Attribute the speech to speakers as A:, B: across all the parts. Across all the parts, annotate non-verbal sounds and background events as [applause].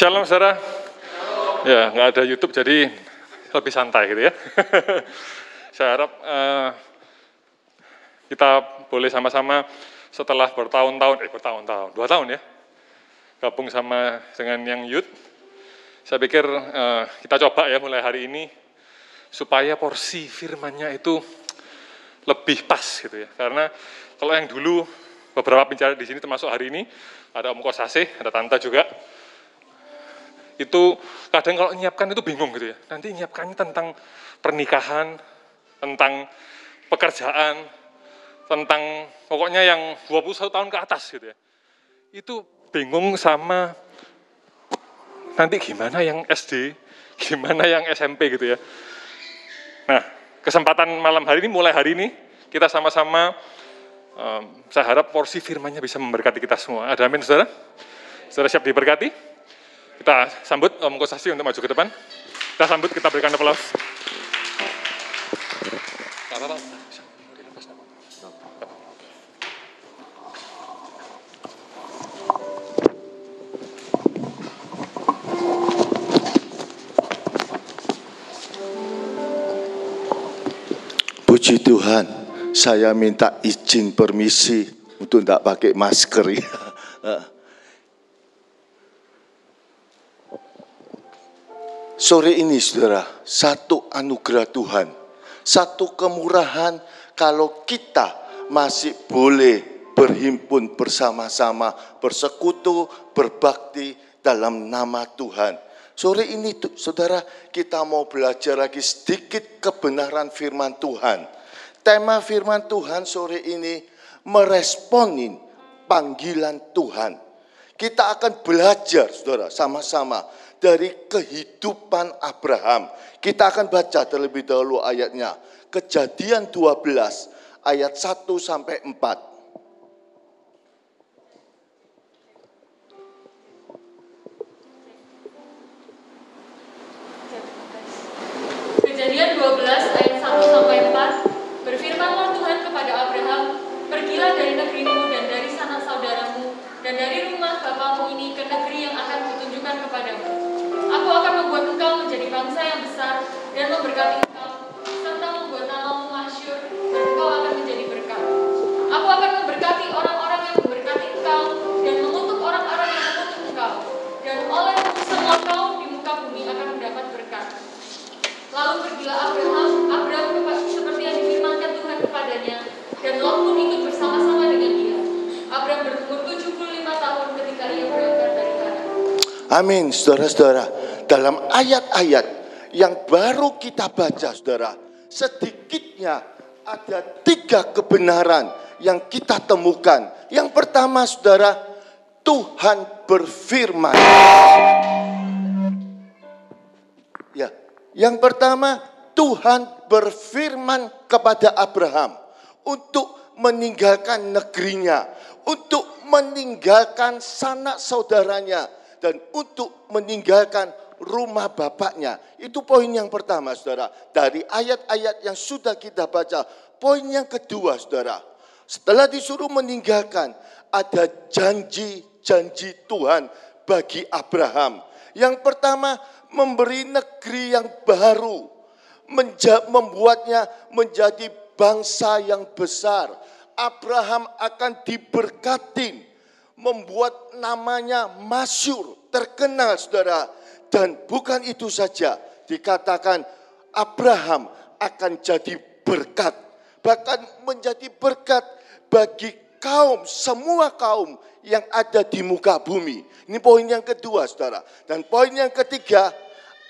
A: Shalom saudara. Ya, nggak ada YouTube jadi lebih santai gitu ya. [laughs] Saya harap uh, kita boleh sama-sama setelah bertahun-tahun, eh bertahun-tahun, dua tahun ya, gabung sama dengan yang youth. Saya pikir uh, kita coba ya mulai hari ini supaya porsi firmannya itu lebih pas gitu ya. Karena kalau yang dulu beberapa bicara di sini termasuk hari ini ada Om Kosase, ada Tanta juga, itu kadang kalau nyiapkan itu bingung gitu ya. Nanti nyiapkannya tentang pernikahan, tentang pekerjaan, tentang pokoknya yang 21 tahun ke atas gitu ya. Itu bingung sama nanti gimana yang SD, gimana yang SMP gitu ya. Nah, kesempatan malam hari ini, mulai hari ini, kita sama-sama, um, saya harap porsi firmannya bisa memberkati kita semua. Ada amin, saudara? Saudara siap diberkati? Kita sambut Om Kosasi untuk maju ke depan. Kita sambut, kita berikan aplaus.
B: Puji Tuhan, saya minta izin permisi untuk tidak pakai masker ya. [laughs] Sore ini saudara, satu anugerah Tuhan, satu kemurahan kalau kita masih boleh berhimpun bersama-sama, bersekutu, berbakti dalam nama Tuhan. Sore ini saudara kita mau belajar lagi sedikit kebenaran firman Tuhan. Tema firman Tuhan sore ini meresponin panggilan Tuhan. Kita akan belajar saudara sama-sama dari kehidupan Abraham. Kita akan baca terlebih dahulu ayatnya. Kejadian 12 ayat 1 sampai 4.
C: Bangsa yang besar dan memberkati engkau, serta membuat namamu masyur, dan engkau akan menjadi berkat. Aku akan memberkati orang-orang yang memberkati engkau, dan mengutuk orang-orang yang mengutuk engkau. Dan oleh semua kaum di muka bumi akan mendapat berkat. Lalu pergilah Abraham, Abraham seperti yang difirmankan Tuhan kepadanya, dan Lot pun ikut bersama-sama dengan dia. Abraham berumur 75 tahun ketika ia berangkat dari Haran.
B: Amin, saudara-saudara dalam ayat-ayat yang baru kita baca saudara, sedikitnya ada tiga kebenaran yang kita temukan. Yang pertama saudara, Tuhan berfirman. Ya, yang pertama Tuhan berfirman kepada Abraham untuk meninggalkan negerinya, untuk meninggalkan sanak saudaranya, dan untuk meninggalkan rumah bapaknya. Itu poin yang pertama, saudara. Dari ayat-ayat yang sudah kita baca. Poin yang kedua, saudara. Setelah disuruh meninggalkan, ada janji-janji Tuhan bagi Abraham. Yang pertama, memberi negeri yang baru. Membuatnya menjadi bangsa yang besar. Abraham akan diberkati membuat namanya masyur, terkenal saudara dan bukan itu saja, dikatakan Abraham akan jadi berkat, bahkan menjadi berkat bagi kaum, semua kaum yang ada di muka bumi. Ini poin yang kedua, saudara. Dan poin yang ketiga,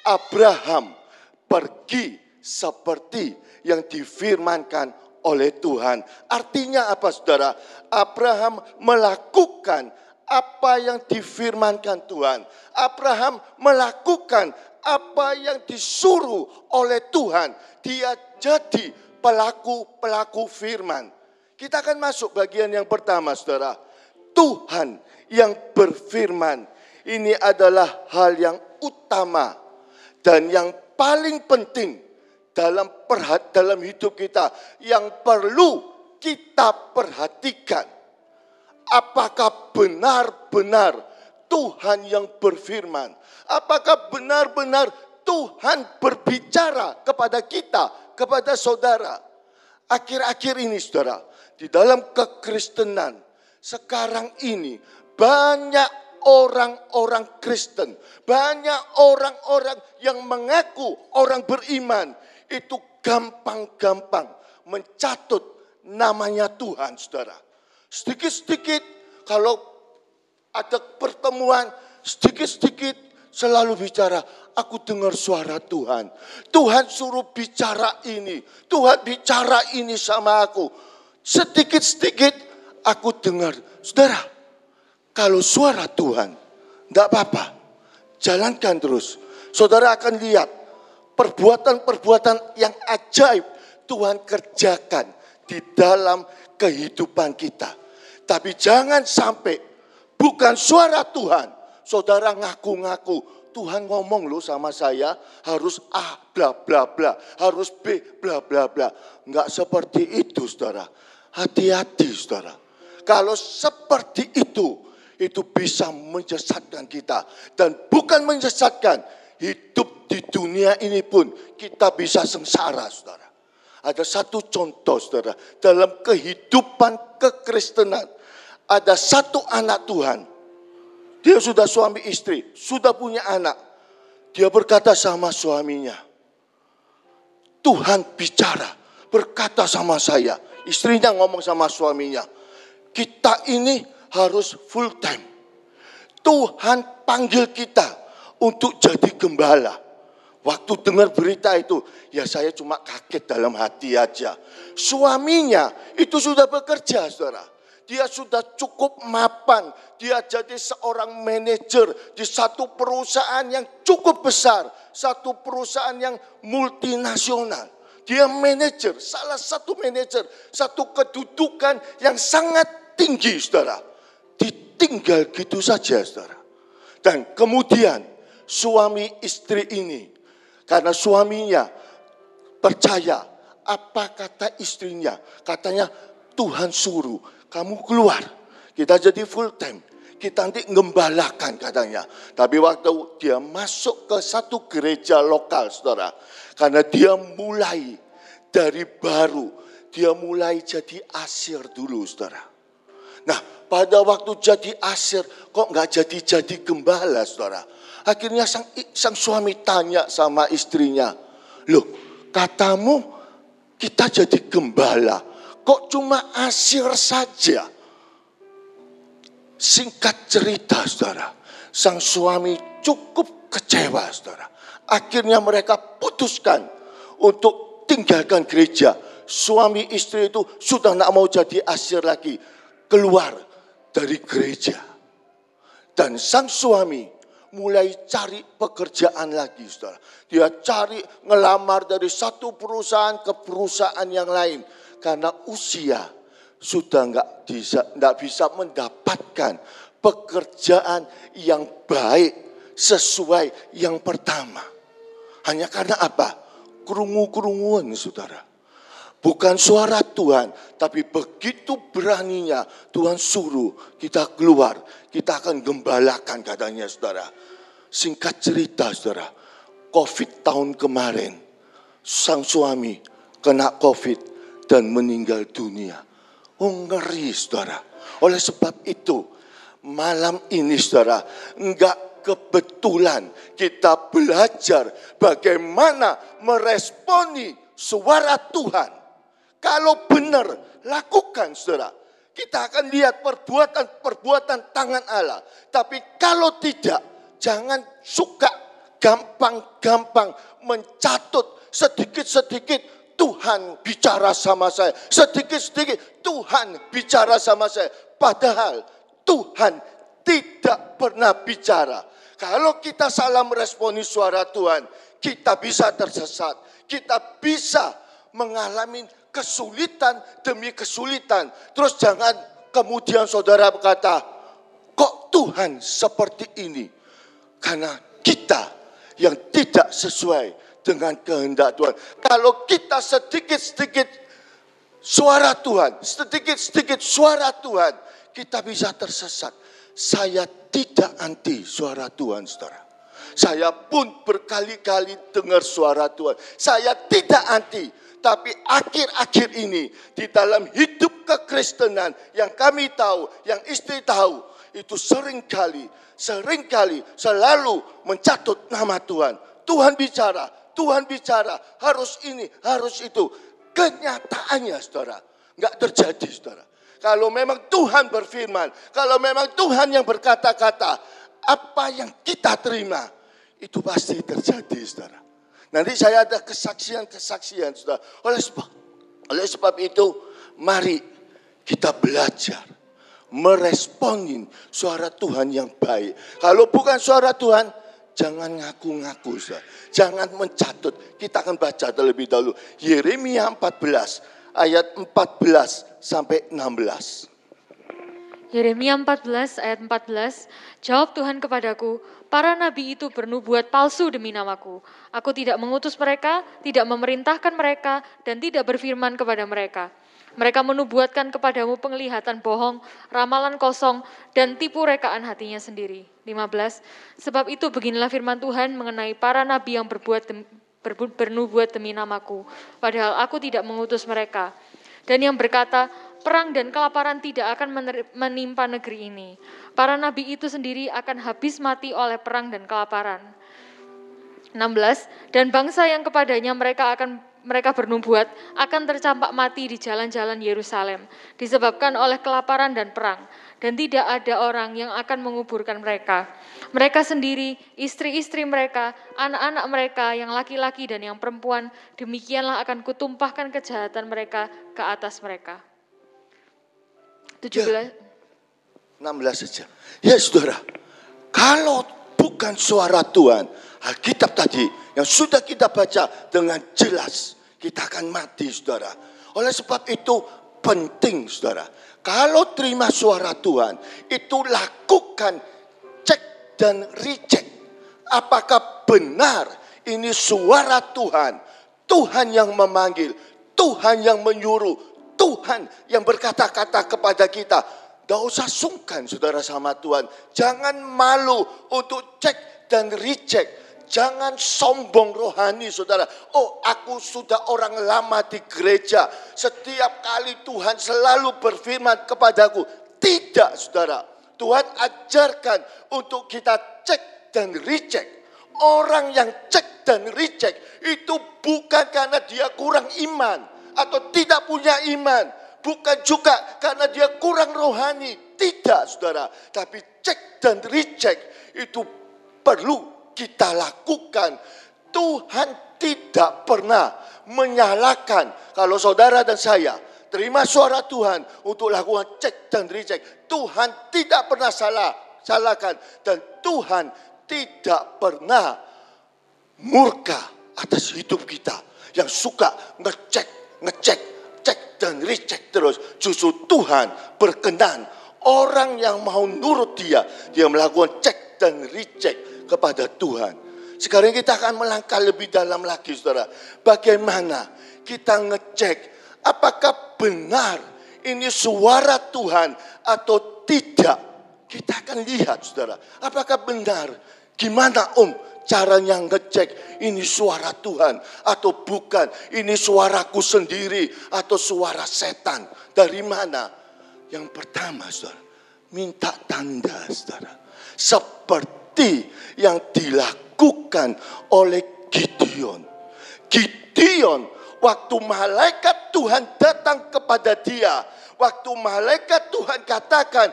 B: Abraham pergi seperti yang difirmankan oleh Tuhan. Artinya apa, saudara? Abraham melakukan apa yang difirmankan Tuhan. Abraham melakukan apa yang disuruh oleh Tuhan. Dia jadi pelaku-pelaku firman. Kita akan masuk bagian yang pertama, saudara. Tuhan yang berfirman. Ini adalah hal yang utama dan yang paling penting dalam perhat dalam hidup kita yang perlu kita perhatikan apakah benar-benar Tuhan yang berfirman? Apakah benar-benar Tuhan berbicara kepada kita, kepada saudara? Akhir-akhir ini saudara, di dalam kekristenan, sekarang ini banyak orang-orang Kristen, banyak orang-orang yang mengaku orang beriman, itu gampang-gampang mencatut namanya Tuhan, saudara. Sedikit-sedikit kalau ada pertemuan, sedikit-sedikit selalu bicara, aku dengar suara Tuhan. Tuhan suruh bicara ini, Tuhan bicara ini sama aku. Sedikit-sedikit aku dengar, saudara, kalau suara Tuhan, tidak apa-apa, jalankan terus. Saudara akan lihat perbuatan-perbuatan yang ajaib Tuhan kerjakan di dalam kehidupan kita. Tapi jangan sampai bukan suara Tuhan. Saudara ngaku-ngaku, Tuhan ngomong loh sama saya harus A bla bla bla, harus B bla bla bla. Enggak seperti itu saudara. Hati-hati saudara. Kalau seperti itu, itu bisa menyesatkan kita. Dan bukan menyesatkan, hidup di dunia ini pun kita bisa sengsara saudara. Ada satu contoh saudara, dalam kehidupan kekristenan, ada satu anak Tuhan. Dia sudah suami istri, sudah punya anak. Dia berkata sama suaminya, Tuhan bicara, berkata sama saya. Istrinya ngomong sama suaminya, kita ini harus full time. Tuhan panggil kita untuk jadi gembala. Waktu dengar berita itu, ya saya cuma kaget dalam hati aja. Suaminya itu sudah bekerja, saudara. Dia sudah cukup mapan. Dia jadi seorang manajer di satu perusahaan yang cukup besar. Satu perusahaan yang multinasional. Dia manajer, salah satu manajer. Satu kedudukan yang sangat tinggi, saudara. Ditinggal gitu saja, saudara. Dan kemudian suami istri ini karena suaminya percaya apa kata istrinya. Katanya Tuhan suruh kamu keluar. Kita jadi full time. Kita nanti ngembalakan katanya. Tapi waktu dia masuk ke satu gereja lokal saudara. Karena dia mulai dari baru. Dia mulai jadi asir dulu saudara. Nah pada waktu jadi asir kok nggak jadi-jadi gembala saudara Akhirnya sang, sang suami tanya sama istrinya, loh katamu kita jadi gembala, kok cuma asir saja? Singkat cerita saudara, sang suami cukup kecewa saudara. Akhirnya mereka putuskan untuk tinggalkan gereja. Suami istri itu sudah tidak mau jadi asir lagi. Keluar dari gereja. Dan sang suami mulai cari pekerjaan lagi, saudara. Dia cari ngelamar dari satu perusahaan ke perusahaan yang lain. Karena usia sudah nggak bisa, nggak bisa mendapatkan pekerjaan yang baik sesuai yang pertama. Hanya karena apa? Kerungu-kerunguan, saudara. Bukan suara Tuhan, tapi begitu beraninya Tuhan suruh kita keluar. Kita akan gembalakan katanya saudara. Singkat cerita saudara, COVID tahun kemarin, sang suami kena COVID dan meninggal dunia. Oh ngeri saudara. Oleh sebab itu, malam ini saudara, enggak kebetulan kita belajar bagaimana meresponi suara Tuhan kalau benar, lakukan saudara. Kita akan lihat perbuatan-perbuatan tangan Allah. Tapi kalau tidak, jangan suka gampang-gampang mencatut sedikit-sedikit Tuhan bicara sama saya. Sedikit-sedikit Tuhan bicara sama saya. Padahal Tuhan tidak pernah bicara. Kalau kita salah meresponi suara Tuhan, kita bisa tersesat. Kita bisa mengalami kesulitan demi kesulitan. Terus jangan kemudian saudara berkata, kok Tuhan seperti ini? Karena kita yang tidak sesuai dengan kehendak Tuhan. Kalau kita sedikit-sedikit suara Tuhan, sedikit-sedikit suara Tuhan, kita bisa tersesat. saya tidak anti suara Tuhan, saudara. Saya pun berkali-kali dengar suara Tuhan. Saya tidak anti, tapi akhir-akhir ini di dalam hidup kekristenan yang kami tahu, yang istri tahu, itu sering kali, sering kali selalu mencatut nama Tuhan. Tuhan bicara, Tuhan bicara, harus ini, harus itu. Kenyataannya saudara, nggak terjadi saudara. Kalau memang Tuhan berfirman, kalau memang Tuhan yang berkata-kata, apa yang kita terima, itu pasti terjadi, saudara. Nanti saya ada kesaksian-kesaksian, saudara. Oleh sebab, oleh sebab itu, mari kita belajar meresponin suara Tuhan yang baik. Kalau bukan suara Tuhan, jangan ngaku-ngaku. Jangan mencatut. Kita akan baca terlebih dahulu. Yeremia 14 ayat 14 sampai 16.
C: Yeremia 14 ayat 14, jawab Tuhan kepadaku, para nabi itu bernubuat palsu demi namaku. Aku tidak mengutus mereka, tidak memerintahkan mereka, dan tidak berfirman kepada mereka. Mereka menubuatkan kepadamu penglihatan bohong, ramalan kosong, dan tipu rekaan hatinya sendiri. 15. Sebab itu beginilah firman Tuhan mengenai para nabi yang berbuat dem, bernubuat demi namaku, padahal aku tidak mengutus mereka dan yang berkata, perang dan kelaparan tidak akan menimpa negeri ini. Para nabi itu sendiri akan habis mati oleh perang dan kelaparan. 16 dan bangsa yang kepadanya mereka akan mereka bernubuat akan tercampak mati di jalan-jalan Yerusalem disebabkan oleh kelaparan dan perang dan tidak ada orang yang akan menguburkan mereka. Mereka sendiri, istri-istri mereka, anak-anak mereka yang laki-laki dan yang perempuan, demikianlah akan kutumpahkan kejahatan mereka ke atas mereka.
B: 17. Ya, 16 saja. Ya saudara, kalau bukan suara Tuhan, Alkitab tadi yang sudah kita baca dengan jelas, kita akan mati saudara. Oleh sebab itu penting saudara kalau terima suara Tuhan, itu lakukan cek dan recheck. Apakah benar ini suara Tuhan? Tuhan yang memanggil, Tuhan yang menyuruh, Tuhan yang berkata-kata kepada kita. Tidak usah sungkan saudara sama Tuhan. Jangan malu untuk cek dan recheck Jangan sombong rohani saudara. Oh aku sudah orang lama di gereja. Setiap kali Tuhan selalu berfirman kepadaku. Tidak saudara. Tuhan ajarkan untuk kita cek dan recheck. Orang yang cek dan recheck itu bukan karena dia kurang iman. Atau tidak punya iman. Bukan juga karena dia kurang rohani. Tidak saudara. Tapi cek dan recheck itu perlu kita lakukan. Tuhan tidak pernah menyalahkan kalau saudara dan saya terima suara Tuhan untuk lakukan cek dan recheck. Tuhan tidak pernah salah, salahkan dan Tuhan tidak pernah murka atas hidup kita yang suka ngecek, ngecek, cek dan recheck terus. Justru Tuhan berkenan orang yang mau nurut dia, dia melakukan cek dan recheck kepada Tuhan. Sekarang kita akan melangkah lebih dalam lagi saudara. Bagaimana kita ngecek apakah benar ini suara Tuhan atau tidak. Kita akan lihat saudara. Apakah benar? Gimana om caranya ngecek ini suara Tuhan atau bukan. Ini suaraku sendiri atau suara setan. Dari mana? Yang pertama saudara. Minta tanda saudara. Seperti seperti yang dilakukan oleh Gideon. Gideon waktu malaikat Tuhan datang kepada dia, waktu malaikat Tuhan katakan,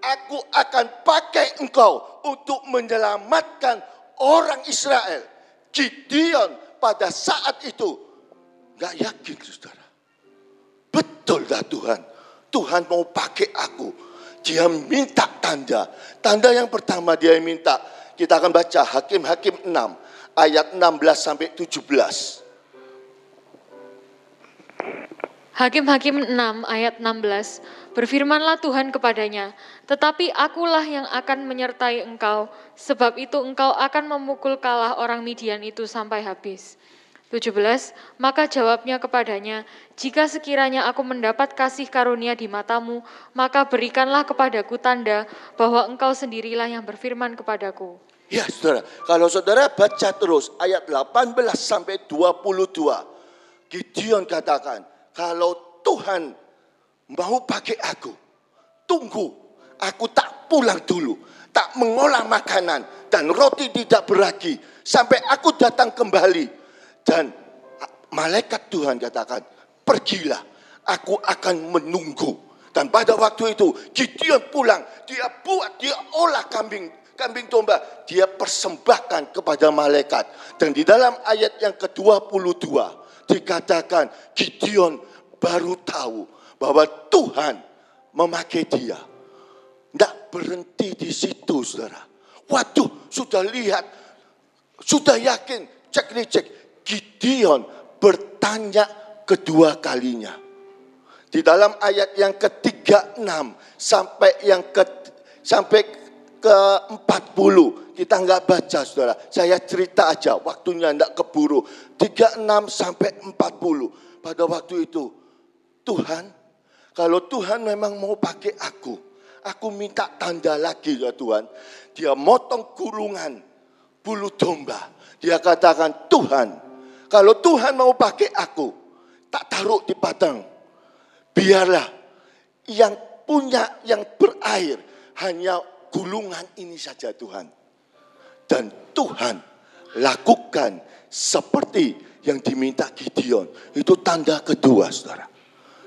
B: "Aku akan pakai engkau untuk menyelamatkan orang Israel." Gideon pada saat itu nggak yakin, saudara. Betul dah Tuhan. Tuhan mau pakai aku dia minta tanda. Tanda yang pertama dia minta. Kita akan baca Hakim-Hakim 6 ayat 16 sampai 17.
C: Hakim-Hakim 6 ayat 16, berfirmanlah Tuhan kepadanya, tetapi akulah yang akan menyertai engkau, sebab itu engkau akan memukul kalah orang Midian itu sampai habis. 17. Maka jawabnya kepadanya, jika sekiranya aku mendapat kasih karunia di matamu, maka berikanlah kepadaku tanda bahwa engkau sendirilah yang berfirman kepadaku.
B: Ya saudara, kalau saudara baca terus ayat 18 sampai 22. Gideon katakan, kalau Tuhan mau pakai aku, tunggu, aku tak pulang dulu, tak mengolah makanan dan roti tidak beragi sampai aku datang kembali dan malaikat Tuhan katakan, pergilah, aku akan menunggu. Dan pada waktu itu Gideon pulang, dia buat, dia olah kambing kambing domba, dia persembahkan kepada malaikat. Dan di dalam ayat yang ke-22 dikatakan Gideon baru tahu bahwa Tuhan memakai dia. Tidak berhenti di situ saudara. Waduh sudah lihat, sudah yakin, cek cek Gideon bertanya kedua kalinya. Di dalam ayat yang ke-36 sampai yang ke sampai ke-40 kita nggak baca Saudara. Saya cerita aja, waktunya enggak keburu. 36 sampai 40. Pada waktu itu Tuhan, kalau Tuhan memang mau pakai aku, aku minta tanda lagi ya Tuhan. Dia motong kurungan bulu domba. Dia katakan, "Tuhan, kalau Tuhan mau pakai aku, tak taruh di padang. Biarlah yang punya yang berair hanya gulungan ini saja Tuhan. Dan Tuhan lakukan seperti yang diminta Gideon. Itu tanda kedua saudara.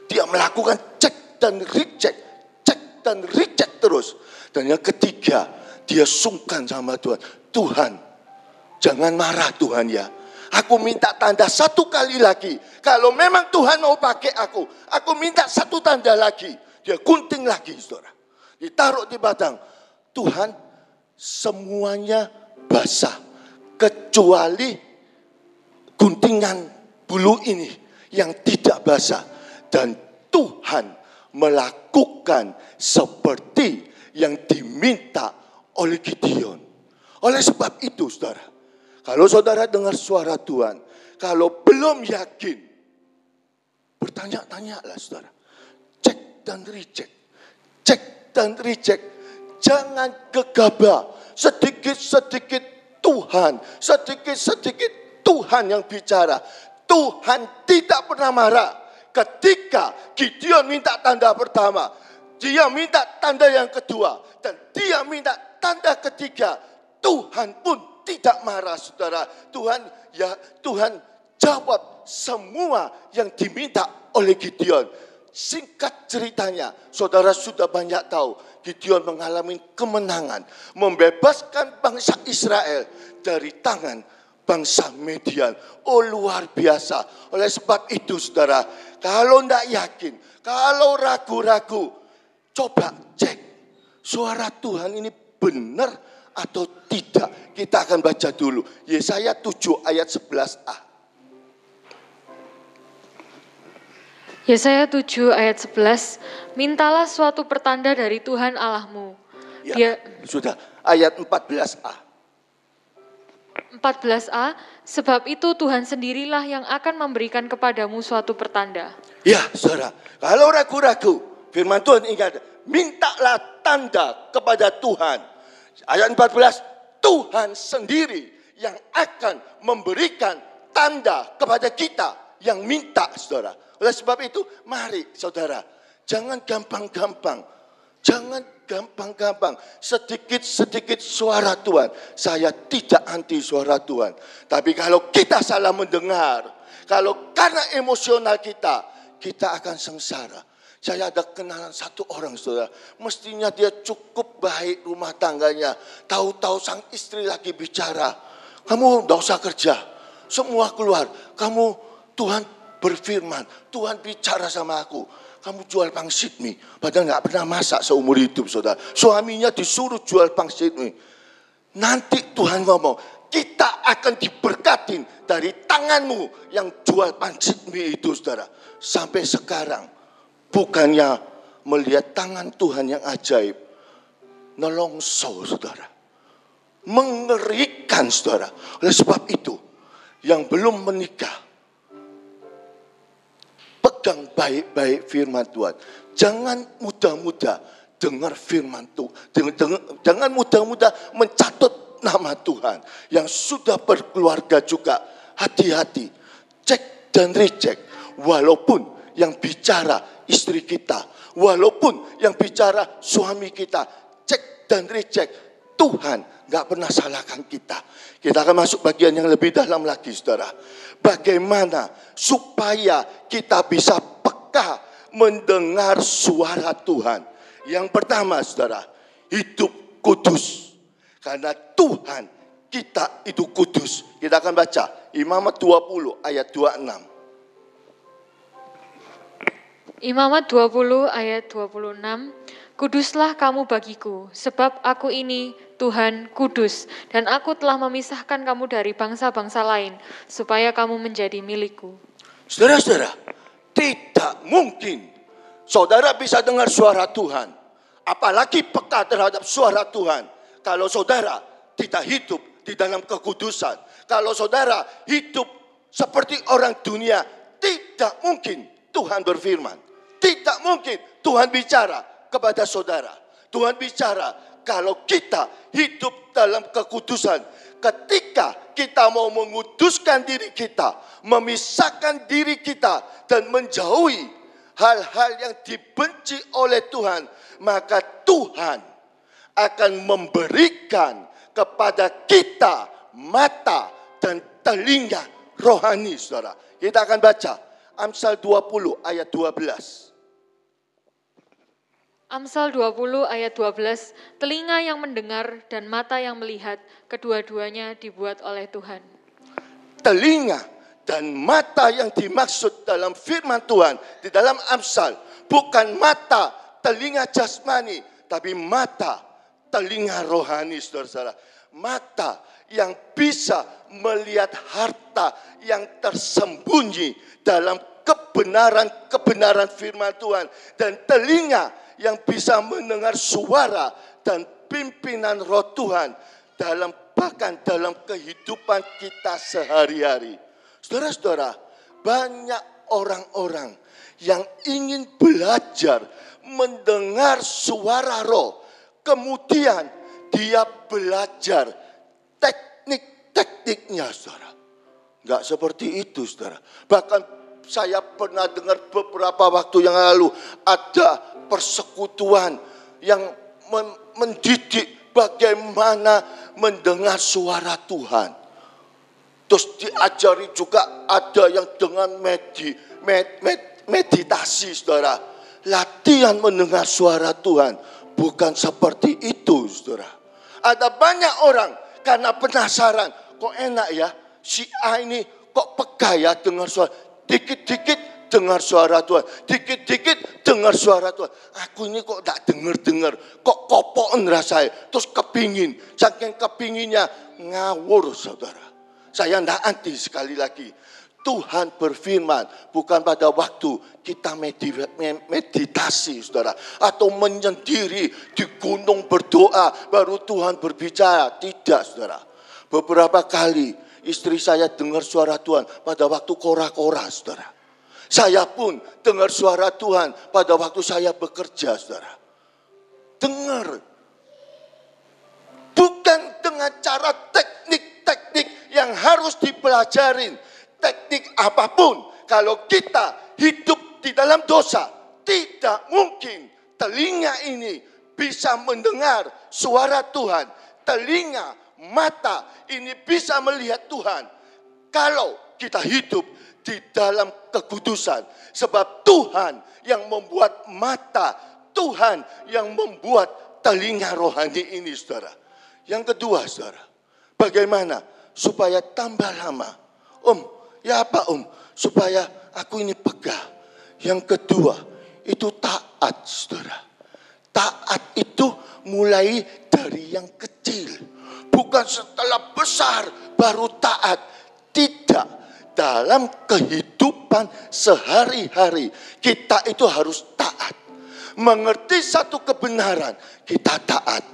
B: Dia melakukan cek dan reject, cek dan reject terus. Dan yang ketiga, dia sungkan sama Tuhan. Tuhan, jangan marah Tuhan ya. Aku minta tanda satu kali lagi. Kalau memang Tuhan mau pakai aku, aku minta satu tanda lagi. Dia gunting lagi, saudara. Ditaruh di batang. Tuhan, semuanya basah. Kecuali guntingan bulu ini yang tidak basah. Dan Tuhan melakukan seperti yang diminta oleh Gideon. Oleh sebab itu, saudara, kalau saudara dengar suara Tuhan, kalau belum yakin, bertanya-tanyalah saudara. Cek dan reject. Cek dan reject. Jangan gegabah. Sedikit-sedikit Tuhan. Sedikit-sedikit Tuhan yang bicara. Tuhan tidak pernah marah. Ketika Gideon minta tanda pertama, dia minta tanda yang kedua, dan dia minta tanda ketiga, Tuhan pun tidak marah saudara. Tuhan ya Tuhan jawab semua yang diminta oleh Gideon. Singkat ceritanya, saudara sudah banyak tahu Gideon mengalami kemenangan, membebaskan bangsa Israel dari tangan bangsa Median. Oh luar biasa. Oleh sebab itu saudara, kalau tidak yakin, kalau ragu-ragu, coba cek suara Tuhan ini benar atau tidak. Kita akan baca dulu. Yesaya 7 ayat 11a.
C: Yesaya 7 ayat 11, mintalah suatu pertanda dari Tuhan Allahmu.
B: Ya, Dia, sudah, ayat 14a.
C: 14a, sebab itu Tuhan sendirilah yang akan memberikan kepadamu suatu pertanda.
B: Ya, saudara, kalau ragu-ragu, firman Tuhan ingat, mintalah tanda kepada Tuhan Ayat 14, Tuhan sendiri yang akan memberikan tanda kepada kita yang minta saudara. Oleh sebab itu, mari saudara, jangan gampang-gampang. Jangan gampang-gampang. Sedikit-sedikit suara Tuhan. Saya tidak anti suara Tuhan. Tapi kalau kita salah mendengar, kalau karena emosional kita, kita akan sengsara. Saya ada kenalan satu orang saudara. Mestinya dia cukup baik rumah tangganya. Tahu-tahu sang istri lagi bicara. Kamu tidak usah kerja. Semua keluar. Kamu Tuhan berfirman. Tuhan bicara sama aku. Kamu jual pangsit mie. Padahal nggak pernah masak seumur hidup saudara. Suaminya disuruh jual pangsit mie. Nanti Tuhan ngomong, kita akan diberkatin dari tanganmu yang jual pangsit mie itu saudara. Sampai sekarang Bukannya melihat tangan Tuhan yang ajaib. Nolongso saudara. Mengerikan saudara. Oleh sebab itu. yang belum menikah, pegang baik-baik firman Tuhan. Jangan mudah-mudah dengar firman Tuhan. Jangan mudah-mudah mencatat nama Tuhan. Yang sudah berkeluarga juga, hati-hati. Cek dan recheck. Walaupun yang bicara istri kita, walaupun yang bicara suami kita, cek dan recheck. Tuhan nggak pernah salahkan kita. Kita akan masuk bagian yang lebih dalam lagi, saudara. Bagaimana supaya kita bisa peka mendengar suara Tuhan. Yang pertama, saudara, hidup kudus. Karena Tuhan kita itu kudus. Kita akan baca Imamat 20 ayat 26.
C: Imamat 20 ayat 26, Kuduslah kamu bagiku, sebab aku ini Tuhan kudus, dan aku telah memisahkan kamu dari bangsa-bangsa lain, supaya kamu menjadi milikku.
B: Saudara-saudara, tidak mungkin saudara bisa dengar suara Tuhan, apalagi peka terhadap suara Tuhan, kalau saudara tidak hidup di dalam kekudusan. Kalau saudara hidup seperti orang dunia, tidak mungkin Tuhan berfirman. Tidak mungkin Tuhan bicara kepada saudara. Tuhan bicara kalau kita hidup dalam kekudusan. Ketika kita mau menguduskan diri kita, memisahkan diri kita dan menjauhi hal-hal yang dibenci oleh Tuhan, maka Tuhan akan memberikan kepada kita mata dan telinga rohani, saudara. Kita akan baca Amsal 20 ayat 12.
C: Amsal 20 ayat 12, telinga yang mendengar dan mata yang melihat, kedua-duanya dibuat oleh Tuhan.
B: Telinga dan mata yang dimaksud dalam firman Tuhan di dalam Amsal bukan mata telinga jasmani, tapi mata telinga rohani, saudara-saudara. Mata yang bisa melihat harta yang tersembunyi dalam kebenaran-kebenaran firman Tuhan. Dan telinga yang bisa mendengar suara dan pimpinan roh Tuhan dalam bahkan dalam kehidupan kita sehari-hari. Saudara-saudara, banyak orang-orang yang ingin belajar mendengar suara roh. Kemudian dia belajar teknik-tekniknya, saudara. Enggak seperti itu, saudara. Bahkan saya pernah dengar beberapa waktu yang lalu ada persekutuan yang mendidik bagaimana mendengar suara Tuhan. Terus diajari juga ada yang dengan medi, med, med, meditasi saudara. Latihan mendengar suara Tuhan. Bukan seperti itu saudara. Ada banyak orang karena penasaran. Kok enak ya si A ini kok peka ya dengar suara. Dikit-dikit dengar suara Tuhan. Dikit-dikit dengar suara Tuhan. Aku ini kok tak dengar-dengar. Kok kopokan rasanya. Terus kepingin. Saking kepinginnya ngawur saudara. Saya tidak anti sekali lagi. Tuhan berfirman bukan pada waktu kita meditasi saudara. Atau menyendiri di gunung berdoa baru Tuhan berbicara. Tidak saudara. Beberapa kali istri saya dengar suara Tuhan pada waktu kora-kora saudara. Saya pun dengar suara Tuhan pada waktu saya bekerja, saudara. Dengar. Bukan dengan cara teknik-teknik yang harus dipelajarin. Teknik apa pun. Kalau kita hidup di dalam dosa, tidak mungkin telinga ini bisa mendengar suara Tuhan. Telinga, mata ini bisa melihat Tuhan. Kalau kita hidup di dalam kekudusan. Sebab Tuhan yang membuat mata, Tuhan yang membuat telinga rohani ini, saudara. Yang kedua, saudara, bagaimana supaya tambah lama? Om, ya apa om? Supaya aku ini pegah. Yang kedua, itu taat, saudara. Taat itu mulai dari yang kecil. Bukan setelah besar baru taat. Tidak dalam kehidupan sehari-hari kita itu harus taat. Mengerti satu kebenaran, kita taat.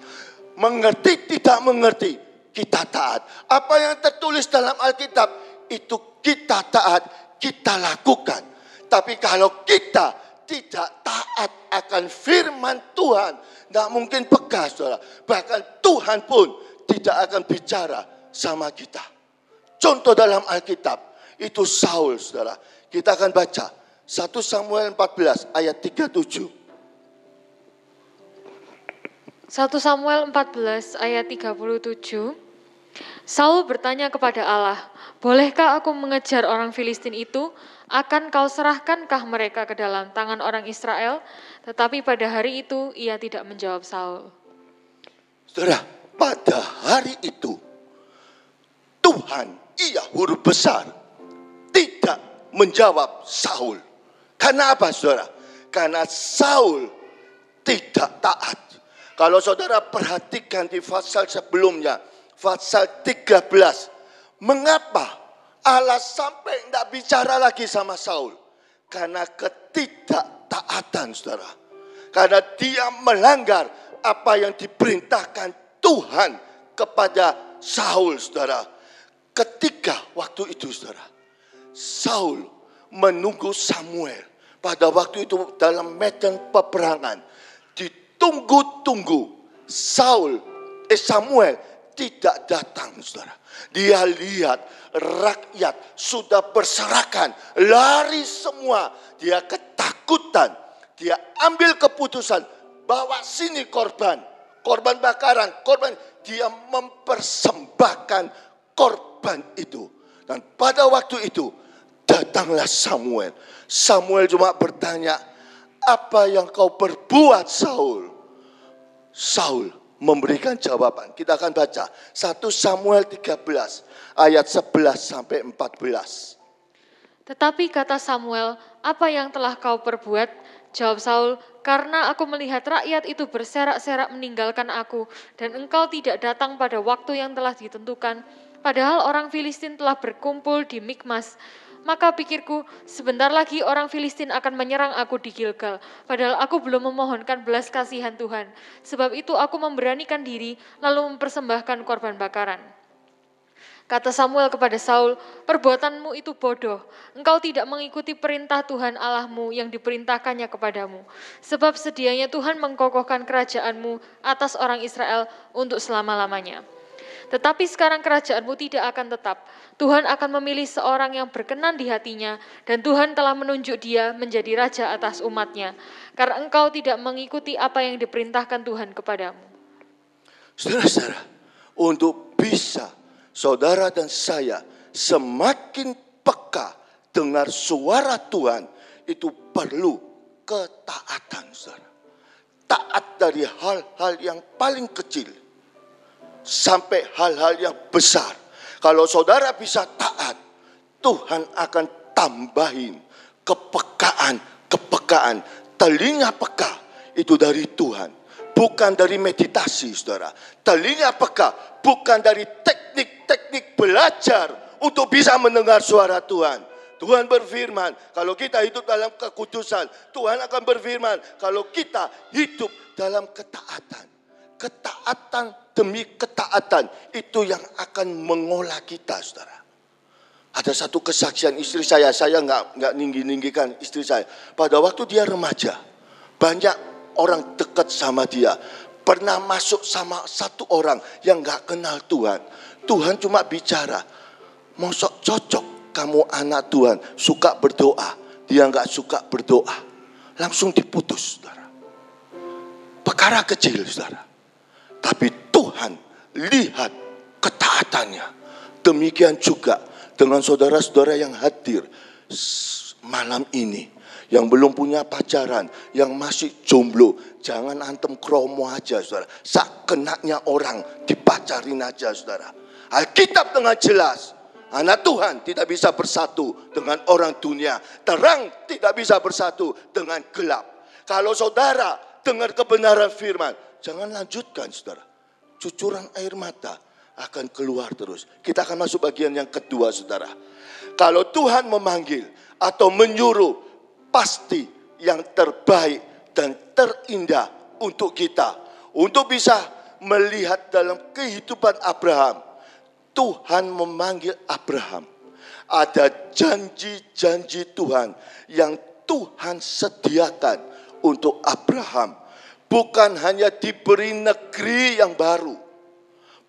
B: Mengerti tidak mengerti, kita taat. Apa yang tertulis dalam Alkitab, itu kita taat, kita lakukan. Tapi kalau kita tidak taat akan firman Tuhan, tidak mungkin peka saudara. Bahkan Tuhan pun tidak akan bicara sama kita. Contoh dalam Alkitab, itu Saul saudara. Kita akan baca 1 Samuel 14 ayat 37.
C: 1 Samuel 14 ayat 37. Saul bertanya kepada Allah, "Bolehkah aku mengejar orang Filistin itu? Akan kau serahkankah mereka ke dalam tangan orang Israel?" Tetapi pada hari itu ia tidak menjawab Saul.
B: Saudara, pada hari itu Tuhan, ia huruf besar, tidak menjawab Saul. Karena apa saudara? Karena Saul tidak taat kalau saudara perhatikan di pasal sebelumnya, pasal 13, mengapa Allah sampai tidak bicara lagi sama Saul? Karena ketidaktaatan saudara. Karena dia melanggar apa yang diperintahkan Tuhan kepada Saul saudara. Ketika waktu itu saudara, Saul menunggu Samuel pada waktu itu dalam medan peperangan tunggu-tunggu Saul, eh Samuel tidak datang, saudara. Dia lihat rakyat sudah berserakan, lari semua. Dia ketakutan, dia ambil keputusan, bawa sini korban, korban bakaran, korban. Dia mempersembahkan korban itu. Dan pada waktu itu datanglah Samuel. Samuel cuma bertanya, apa yang kau perbuat Saul? Saul memberikan jawaban. Kita akan baca 1 Samuel 13 ayat 11 sampai 14.
C: Tetapi kata Samuel, apa yang telah kau perbuat? Jawab Saul, karena aku melihat rakyat itu berserak-serak meninggalkan aku, dan engkau tidak datang pada waktu yang telah ditentukan. Padahal orang Filistin telah berkumpul di Mikmas. Maka pikirku, sebentar lagi orang Filistin akan menyerang aku di Gilgal. Padahal aku belum memohonkan belas kasihan Tuhan. Sebab itu aku memberanikan diri lalu mempersembahkan korban bakaran. Kata Samuel kepada Saul, perbuatanmu itu bodoh. Engkau tidak mengikuti perintah Tuhan Allahmu yang diperintahkannya kepadamu. Sebab sedianya Tuhan mengkokohkan kerajaanmu atas orang Israel untuk selama-lamanya. Tetapi sekarang kerajaanmu tidak akan tetap. Tuhan akan memilih seorang yang berkenan di hatinya, dan Tuhan telah menunjuk dia menjadi raja atas umatnya, karena engkau tidak mengikuti apa yang diperintahkan Tuhan kepadamu.
B: Saudara-saudara, untuk bisa saudara dan saya semakin peka dengar suara Tuhan, itu perlu ketaatan, saudara. Taat dari hal-hal yang paling kecil sampai hal-hal yang besar. Kalau saudara bisa taat, Tuhan akan tambahin kepekaan, kepekaan, telinga peka itu dari Tuhan. Bukan dari meditasi saudara. Telinga peka bukan dari teknik-teknik belajar untuk bisa mendengar suara Tuhan. Tuhan berfirman, kalau kita hidup dalam kekudusan, Tuhan akan berfirman, kalau kita hidup dalam ketaatan. Ketaatan demi ketaatan itu yang akan mengolah kita, saudara. Ada satu kesaksian istri saya, saya nggak nggak ninggi ninggikan istri saya. Pada waktu dia remaja, banyak orang dekat sama dia. Pernah masuk sama satu orang yang nggak kenal Tuhan. Tuhan cuma bicara, mosok cocok kamu anak Tuhan, suka berdoa. Dia nggak suka berdoa. Langsung diputus, saudara. Perkara kecil, saudara. Tapi Tuhan lihat ketaatannya. Demikian juga dengan saudara-saudara yang hadir malam ini. Yang belum punya pacaran, yang masih jomblo. Jangan antem kromo aja saudara. Sak kenaknya orang dipacarin aja saudara. Alkitab dengan jelas. Anak Tuhan tidak bisa bersatu dengan orang dunia. Terang tidak bisa bersatu dengan gelap. Kalau saudara dengar kebenaran firman, jangan lanjutkan saudara cucuran air mata akan keluar terus. Kita akan masuk bagian yang kedua, saudara. Kalau Tuhan memanggil atau menyuruh, pasti yang terbaik dan terindah untuk kita. Untuk bisa melihat dalam kehidupan Abraham. Tuhan memanggil Abraham. Ada janji-janji Tuhan yang Tuhan sediakan untuk Abraham. Bukan hanya diberi negeri yang baru.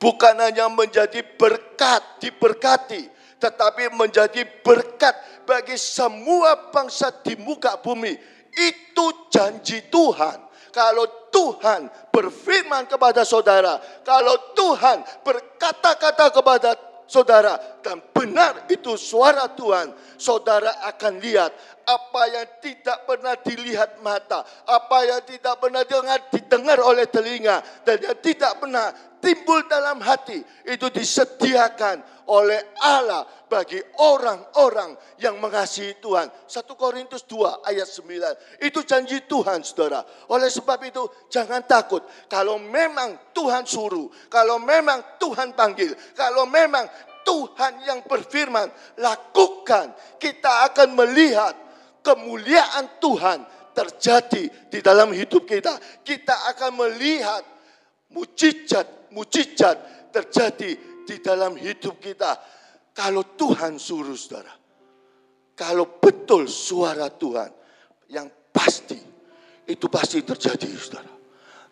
B: Bukan hanya menjadi berkat, diberkati. Tetapi menjadi berkat bagi semua bangsa di muka bumi. Itu janji Tuhan. Kalau Tuhan berfirman kepada saudara, kalau Tuhan berkata-kata kepada saudara dan benar itu suara Tuhan, saudara akan lihat apa yang tidak pernah dilihat mata, apa yang tidak pernah dengar didengar oleh telinga dan yang tidak pernah timbul dalam hati itu disediakan oleh Allah bagi orang-orang yang mengasihi Tuhan. 1 Korintus 2 ayat 9. Itu janji Tuhan saudara. Oleh sebab itu jangan takut. Kalau memang Tuhan suruh. Kalau memang Tuhan panggil. Kalau memang Tuhan yang berfirman. Lakukan. Kita akan melihat kemuliaan Tuhan terjadi di dalam hidup kita. Kita akan melihat mujizat-mujizat terjadi di dalam hidup kita. Kalau Tuhan suruh saudara. Kalau betul suara Tuhan yang pasti. Itu pasti terjadi saudara.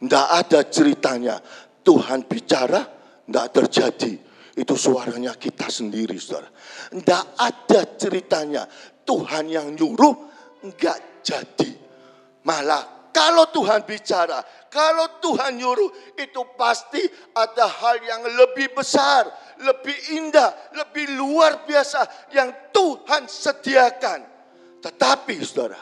B: Tidak ada ceritanya Tuhan bicara, tidak terjadi. Itu suaranya kita sendiri saudara. Tidak ada ceritanya Tuhan yang nyuruh, enggak jadi. Malah kalau Tuhan bicara, kalau Tuhan nyuruh, itu pasti ada hal yang lebih besar, lebih indah, lebih luar biasa yang Tuhan sediakan. Tetapi saudara,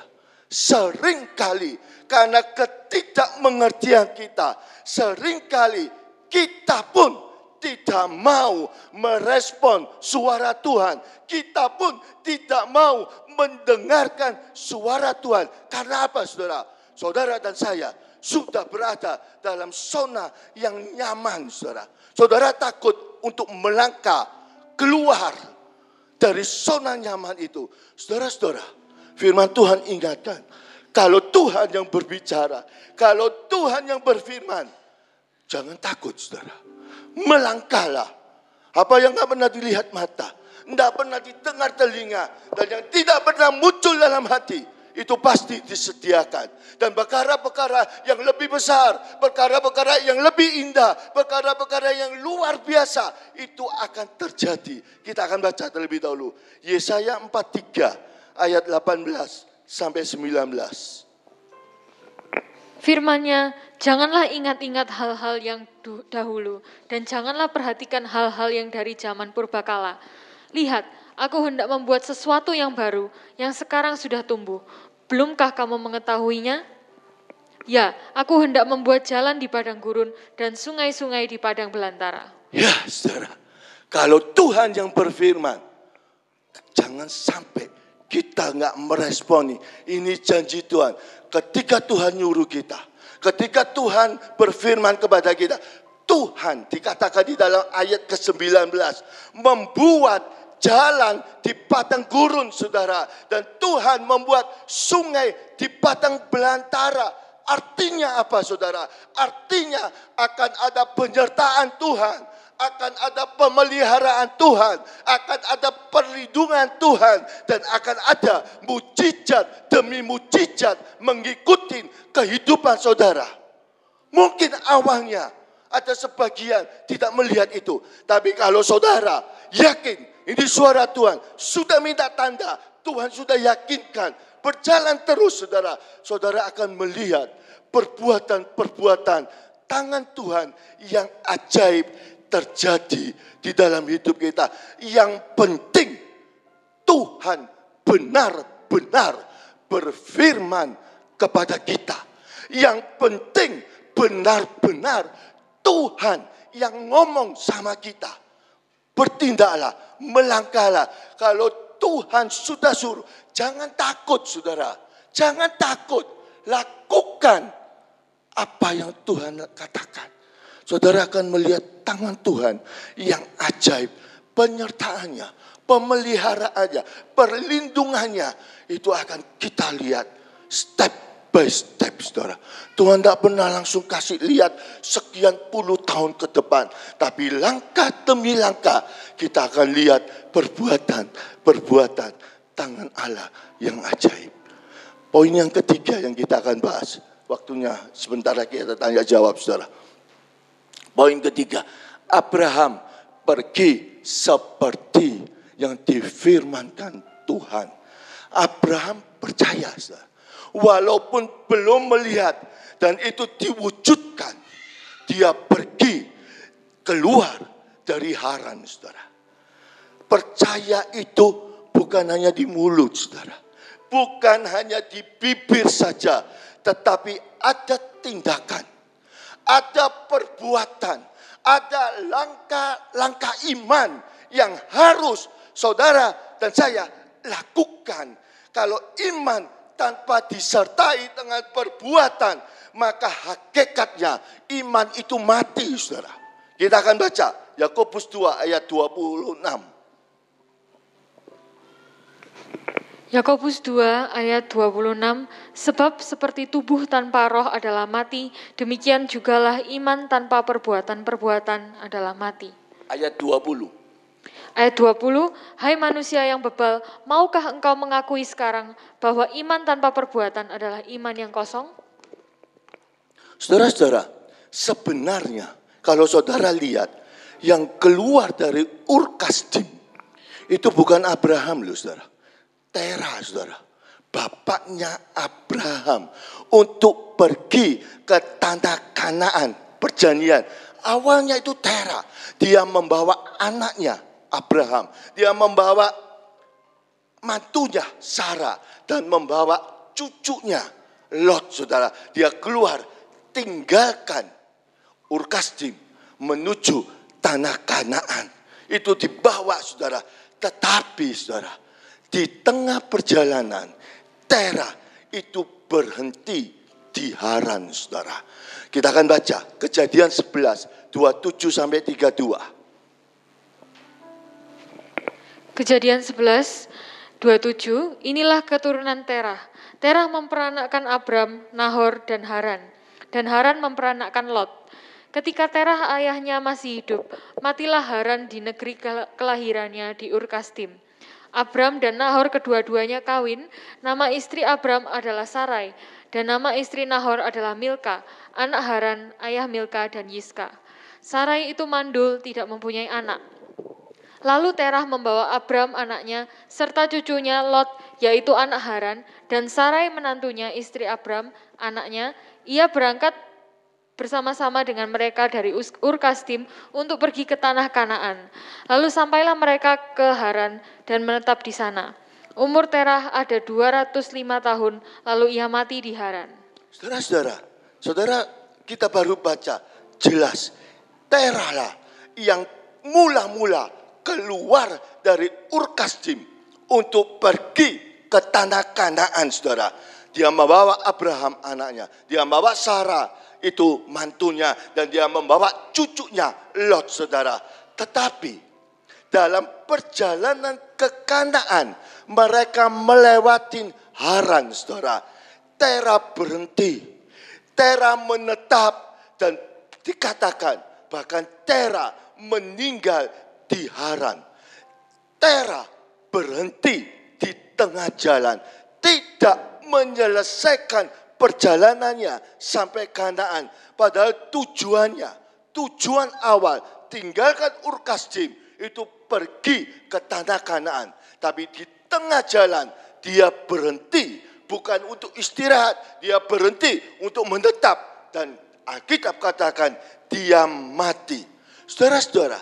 B: sering kali karena ketidakmengertian kita, sering kali kita pun tidak mau merespon suara Tuhan. Kita pun tidak mau mendengarkan suara Tuhan. Karena apa saudara? Saudara dan saya sudah berada dalam zona yang nyaman, saudara. Saudara takut untuk melangkah keluar dari zona nyaman itu. Saudara-saudara, firman Tuhan ingatkan, kalau Tuhan yang berbicara, kalau Tuhan yang berfirman, jangan takut, saudara. Melangkahlah. Apa yang tidak pernah dilihat mata, tidak pernah didengar telinga, dan yang tidak pernah muncul dalam hati, itu pasti disediakan. Dan perkara-perkara yang lebih besar, perkara-perkara yang lebih indah, perkara-perkara yang luar biasa, itu akan terjadi. Kita akan baca terlebih dahulu. Yesaya 43 ayat 18 sampai 19.
C: Firmannya, janganlah ingat-ingat hal-hal yang dahulu, dan janganlah perhatikan hal-hal yang dari zaman purbakala. Lihat, Aku hendak membuat sesuatu yang baru, yang sekarang sudah tumbuh. Belumkah kamu mengetahuinya? Ya, aku hendak membuat jalan di padang gurun dan sungai-sungai di padang belantara.
B: Ya, saudara. Kalau Tuhan yang berfirman, jangan sampai kita nggak meresponi. Ini janji Tuhan. Ketika Tuhan nyuruh kita, ketika Tuhan berfirman kepada kita, Tuhan dikatakan di dalam ayat ke-19 membuat jalan di padang gurun saudara. Dan Tuhan membuat sungai di padang belantara. Artinya apa saudara? Artinya akan ada penyertaan Tuhan. Akan ada pemeliharaan Tuhan. Akan ada perlindungan Tuhan. Dan akan ada mujizat demi mujizat mengikuti kehidupan saudara. Mungkin awalnya ada sebagian tidak melihat itu. Tapi kalau saudara yakin ini suara Tuhan. Sudah minta tanda. Tuhan sudah yakinkan. Berjalan terus saudara. Saudara akan melihat perbuatan-perbuatan tangan Tuhan yang ajaib terjadi di dalam hidup kita. Yang penting Tuhan benar-benar berfirman kepada kita. Yang penting benar-benar Tuhan yang ngomong sama kita. Bertindaklah melangkahlah. Kalau Tuhan sudah suruh, jangan takut saudara. Jangan takut, lakukan apa yang Tuhan katakan. Saudara akan melihat tangan Tuhan yang ajaib, penyertaannya, pemeliharaannya, perlindungannya. Itu akan kita lihat step by step, saudara. Tuhan tidak pernah langsung kasih lihat sekian puluh tahun ke depan. Tapi langkah demi langkah kita akan lihat perbuatan-perbuatan tangan Allah yang ajaib. Poin yang ketiga yang kita akan bahas. Waktunya sebentar lagi kita tanya jawab, saudara. Poin ketiga, Abraham pergi seperti yang difirmankan Tuhan. Abraham percaya, saudara walaupun belum melihat dan itu diwujudkan. Dia pergi keluar dari Haran, saudara. Percaya itu bukan hanya di mulut, saudara. Bukan hanya di bibir saja, tetapi ada tindakan, ada perbuatan, ada langkah-langkah iman yang harus saudara dan saya lakukan. Kalau iman tanpa disertai dengan perbuatan, maka hakikatnya iman itu mati, saudara. Kita akan baca Yakobus 2 ayat 26.
C: Yakobus 2 ayat 26 Sebab seperti tubuh tanpa roh adalah mati demikian jugalah iman tanpa perbuatan-perbuatan adalah mati.
B: Ayat 20
C: Ayat 20, Hai manusia yang bebal, maukah engkau mengakui sekarang bahwa iman tanpa perbuatan adalah iman yang kosong?
B: Saudara-saudara, sebenarnya kalau saudara lihat yang keluar dari Urkasdim itu bukan Abraham loh saudara. Tera saudara. Bapaknya Abraham untuk pergi ke tanah kanaan perjanjian. Awalnya itu Tera. Dia membawa anaknya Abraham. Dia membawa mantunya Sarah dan membawa cucunya Lot, saudara. Dia keluar tinggalkan Urkasdim menuju tanah Kanaan. Itu dibawa saudara. Tetapi saudara, di tengah perjalanan Tera itu berhenti di Haran saudara. Kita akan baca kejadian 11, 27 sampai 32.
C: Kejadian 11, 27, inilah keturunan Terah. Terah memperanakkan Abram, Nahor, dan Haran. Dan Haran memperanakkan Lot. Ketika Terah ayahnya masih hidup, matilah Haran di negeri kelahirannya di Urkastim. Abram dan Nahor kedua-duanya kawin, nama istri Abram adalah Sarai, dan nama istri Nahor adalah Milka, anak Haran, ayah Milka dan Yiska. Sarai itu mandul, tidak mempunyai anak. Lalu Terah membawa Abram anaknya serta cucunya Lot yaitu anak Haran dan Sarai menantunya istri Abram anaknya. Ia berangkat bersama-sama dengan mereka dari Urkastim untuk pergi ke tanah Kanaan. Lalu sampailah mereka ke Haran dan menetap di sana. Umur Terah ada 205 tahun, lalu ia mati di Haran.
B: Saudara-saudara, saudara kita baru baca jelas Terah lah yang mula-mula keluar dari Urkasdim untuk pergi ke tanah Kanaan, saudara. Dia membawa Abraham anaknya, dia membawa Sarah itu mantunya, dan dia membawa cucunya Lot, saudara. Tetapi dalam perjalanan ke Kanaan, mereka melewati Haran, saudara. Tera berhenti, Tera menetap, dan dikatakan bahkan Tera meninggal di Haran. Tera berhenti di tengah jalan, tidak menyelesaikan perjalanannya sampai Kanaan. Padahal tujuannya, tujuan awal tinggalkan Urkasdim itu pergi ke tanah Kanaan. Tapi di tengah jalan dia berhenti bukan untuk istirahat, dia berhenti untuk menetap dan Alkitab katakan dia mati. Saudara-saudara,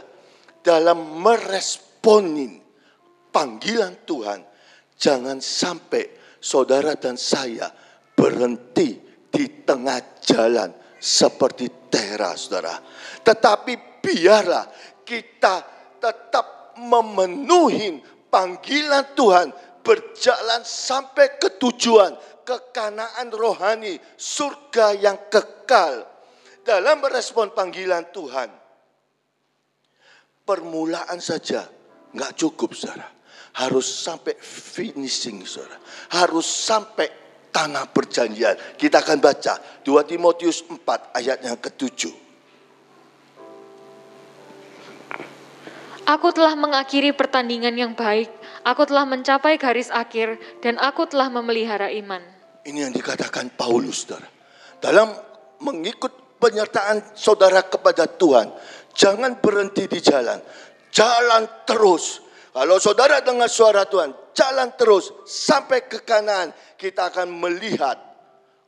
B: dalam meresponin panggilan Tuhan, jangan sampai saudara dan saya berhenti di tengah jalan seperti Tera, saudara. Tetapi biarlah kita tetap memenuhi panggilan Tuhan, berjalan sampai ke tujuan, kekanaan rohani, surga yang kekal. Dalam merespon panggilan Tuhan, permulaan saja nggak cukup saudara. Harus sampai finishing saudara. Harus sampai tanah perjanjian. Kita akan baca 2 Timotius 4 ayat yang ketujuh.
C: Aku telah mengakhiri pertandingan yang baik, aku telah mencapai garis akhir, dan aku telah memelihara iman.
B: Ini yang dikatakan Paulus, saudara. Dalam mengikut penyertaan saudara kepada Tuhan, jangan berhenti di jalan. Jalan terus. Kalau saudara dengar suara Tuhan, jalan terus sampai ke kanan. Kita akan melihat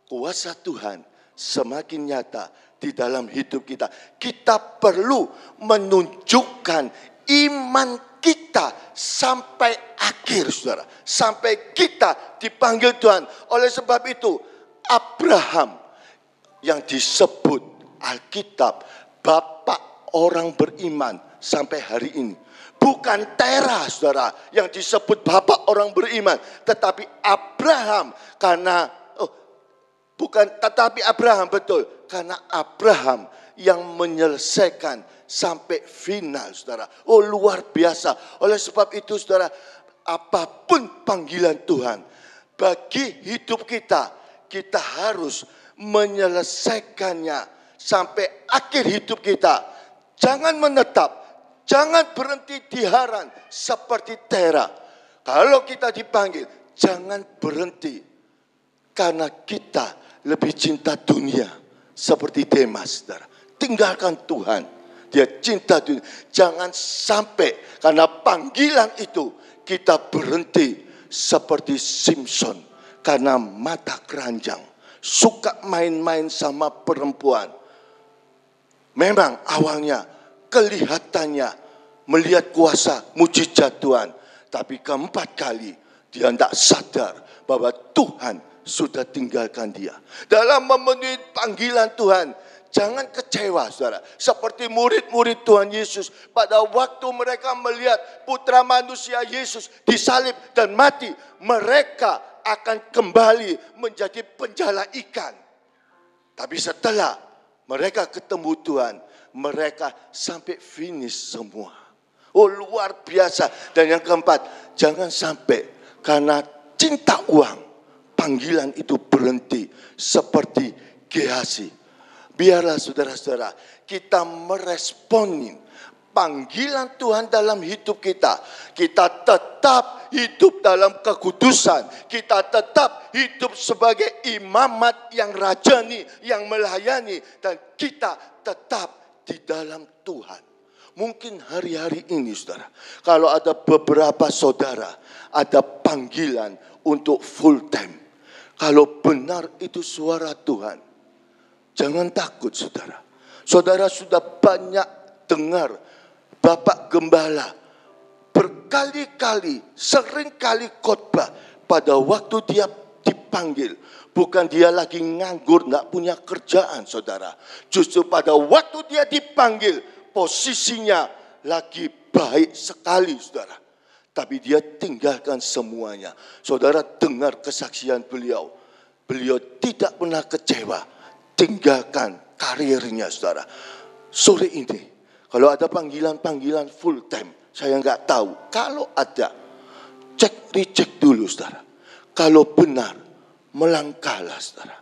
B: kuasa Tuhan semakin nyata di dalam hidup kita. Kita perlu menunjukkan iman kita sampai akhir, saudara. Sampai kita dipanggil Tuhan. Oleh sebab itu, Abraham yang disebut Alkitab, Bapak orang beriman sampai hari ini. Bukan Tera, saudara, yang disebut Bapak orang beriman. Tetapi Abraham, karena, oh, bukan, tetapi Abraham, betul. Karena Abraham yang menyelesaikan sampai final, saudara. Oh luar biasa. Oleh sebab itu, saudara, apa pun panggilan Tuhan, bagi hidup kita, kita harus menyelesaikannya sampai akhir hidup kita. Jangan menetap, jangan berhenti di haran seperti Tera. Kalau kita dipanggil, jangan berhenti. Karena kita lebih cinta dunia seperti Demas, saudara. Tinggalkan Tuhan dia cinta dunia. Jangan sampai karena panggilan itu kita berhenti seperti Simpson karena mata keranjang. Suka main-main sama perempuan. Memang awalnya kelihatannya melihat kuasa mujizat Tuhan. Tapi keempat kali dia tidak sadar bahwa Tuhan sudah tinggalkan dia. Dalam memenuhi panggilan Tuhan, Jangan kecewa saudara. Seperti murid-murid Tuhan Yesus. Pada waktu mereka melihat putra manusia Yesus disalib dan mati. Mereka akan kembali menjadi penjala ikan. Tapi setelah mereka ketemu Tuhan. Mereka sampai finish semua. Oh luar biasa. Dan yang keempat, jangan sampai karena cinta uang. Panggilan itu berhenti seperti Gehasi Biarlah saudara-saudara kita meresponin panggilan Tuhan dalam hidup kita. Kita tetap hidup dalam kekudusan. Kita tetap hidup sebagai imamat yang rajani, yang melayani. Dan kita tetap di dalam Tuhan. Mungkin hari-hari ini saudara, kalau ada beberapa saudara, ada panggilan untuk full time. Kalau benar itu suara Tuhan, Jangan takut saudara. Saudara sudah banyak dengar Bapak Gembala berkali-kali, sering kali khotbah pada waktu dia dipanggil. Bukan dia lagi nganggur, nggak punya kerjaan saudara. Justru pada waktu dia dipanggil, posisinya lagi baik sekali saudara. Tapi dia tinggalkan semuanya. Saudara dengar kesaksian beliau. Beliau tidak pernah kecewa tinggalkan karirnya saudara. Sore ini, kalau ada panggilan-panggilan full time, saya nggak tahu. Kalau ada, cek dicek dulu saudara. Kalau benar, melangkahlah saudara.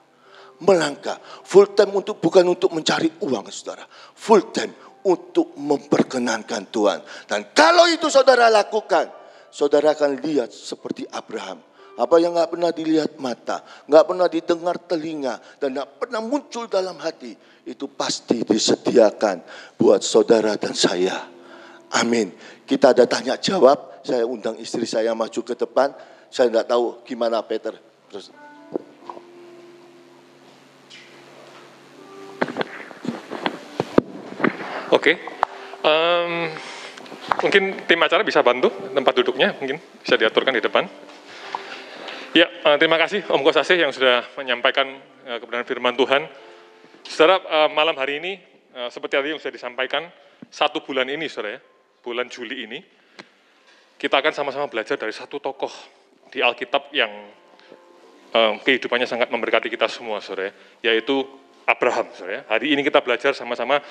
B: Melangkah. Full time untuk bukan untuk mencari uang saudara. Full time untuk memperkenankan Tuhan. Dan kalau itu saudara lakukan, saudara akan lihat seperti Abraham apa yang nggak pernah dilihat mata, nggak pernah didengar telinga, dan nggak pernah muncul dalam hati, itu pasti disediakan buat saudara dan saya. Amin. Kita ada tanya jawab, saya undang istri saya maju ke depan. Saya nggak tahu gimana Peter. Terus.
A: Oke, okay. um, mungkin tim acara bisa bantu tempat duduknya, mungkin bisa diaturkan di depan. Ya, uh, terima kasih Om Kosasih yang sudah menyampaikan uh, kebenaran firman Tuhan. Saudara, uh, malam hari ini, seperti tadi yang sudah disampaikan, satu bulan ini, saudara ya, bulan Juli ini, kita akan sama-sama belajar dari satu tokoh di Alkitab yang kehidupannya sangat memberkati kita semua, saudara ya, yaitu Abraham, saudara ya. Hari ini kita belajar sama-sama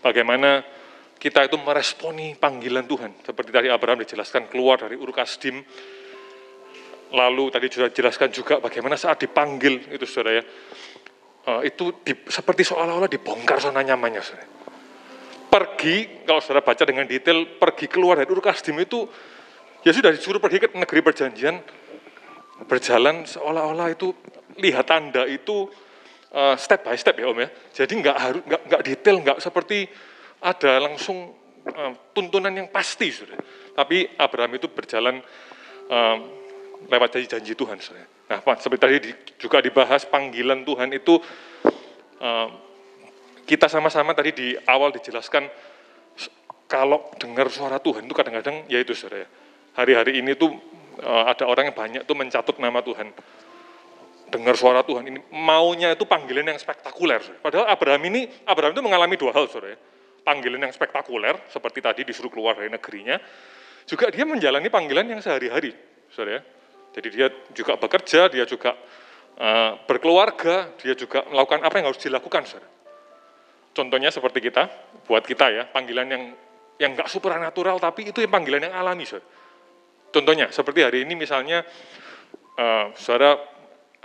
A: bagaimana kita itu meresponi panggilan Tuhan. Seperti tadi Abraham dijelaskan keluar dari Ur Kasdim, lalu tadi sudah jelaskan juga bagaimana saat dipanggil itu saudara ya, uh, itu di, seperti seolah-olah dibongkar zona nyamannya saudara. Pergi, kalau saudara baca dengan detail, pergi keluar dari Ur Kasdim itu, ya sudah disuruh pergi ke negeri perjanjian, berjalan seolah-olah itu lihat tanda itu uh, step by step ya om ya. Jadi nggak harus nggak nggak detail, nggak seperti ada langsung uh, tuntunan yang pasti sudah. Tapi Abraham itu berjalan lewat janji-janji Tuhan sudah. Nah, seperti tadi juga dibahas panggilan Tuhan itu uh, kita sama-sama tadi di awal dijelaskan kalau dengar suara Tuhan itu kadang-kadang ya itu saudara ya. Hari-hari ini tuh uh, ada orang yang banyak tuh mencatut nama Tuhan dengar suara Tuhan ini maunya itu panggilan yang spektakuler. Padahal Abraham ini Abraham itu mengalami dua hal, saudara. Panggilan yang spektakuler seperti tadi disuruh keluar dari negerinya, juga dia menjalani panggilan yang sehari-hari, saudara. Jadi dia juga bekerja, dia juga uh, berkeluarga, dia juga melakukan apa yang harus dilakukan, saudara. Contohnya seperti kita, buat kita ya, panggilan yang yang nggak supernatural, tapi itu yang panggilan yang alami, saudara. Contohnya seperti hari ini misalnya, uh, saudara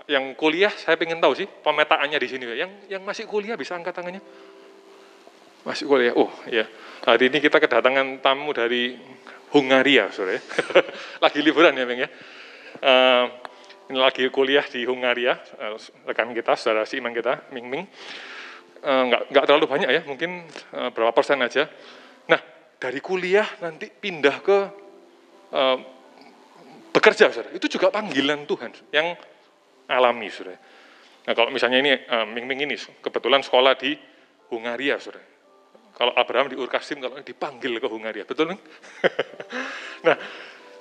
A: yang kuliah saya ingin tahu sih pemetaannya di sini. Yang yang masih kuliah bisa angkat tangannya? Masih kuliah. Oh, ya. Hari ini kita kedatangan tamu dari Hungaria, sore. [laughs] lagi liburan ya, Bang ya. Uh, ini lagi kuliah di Hungaria, uh, rekan kita, saudara si iman kita, Ming Ming. Uh, nggak, nggak terlalu banyak ya, mungkin uh, berapa persen aja. Nah, dari kuliah nanti pindah ke uh, bekerja, saudara. Itu juga panggilan Tuhan yang alami, saudara. Nah kalau misalnya ini uh, Ming Ming ini kebetulan sekolah di Hungaria, saudara. Kalau Abraham di Urkasim, kalau dipanggil ke Hungaria, betul kan? [laughs] nah,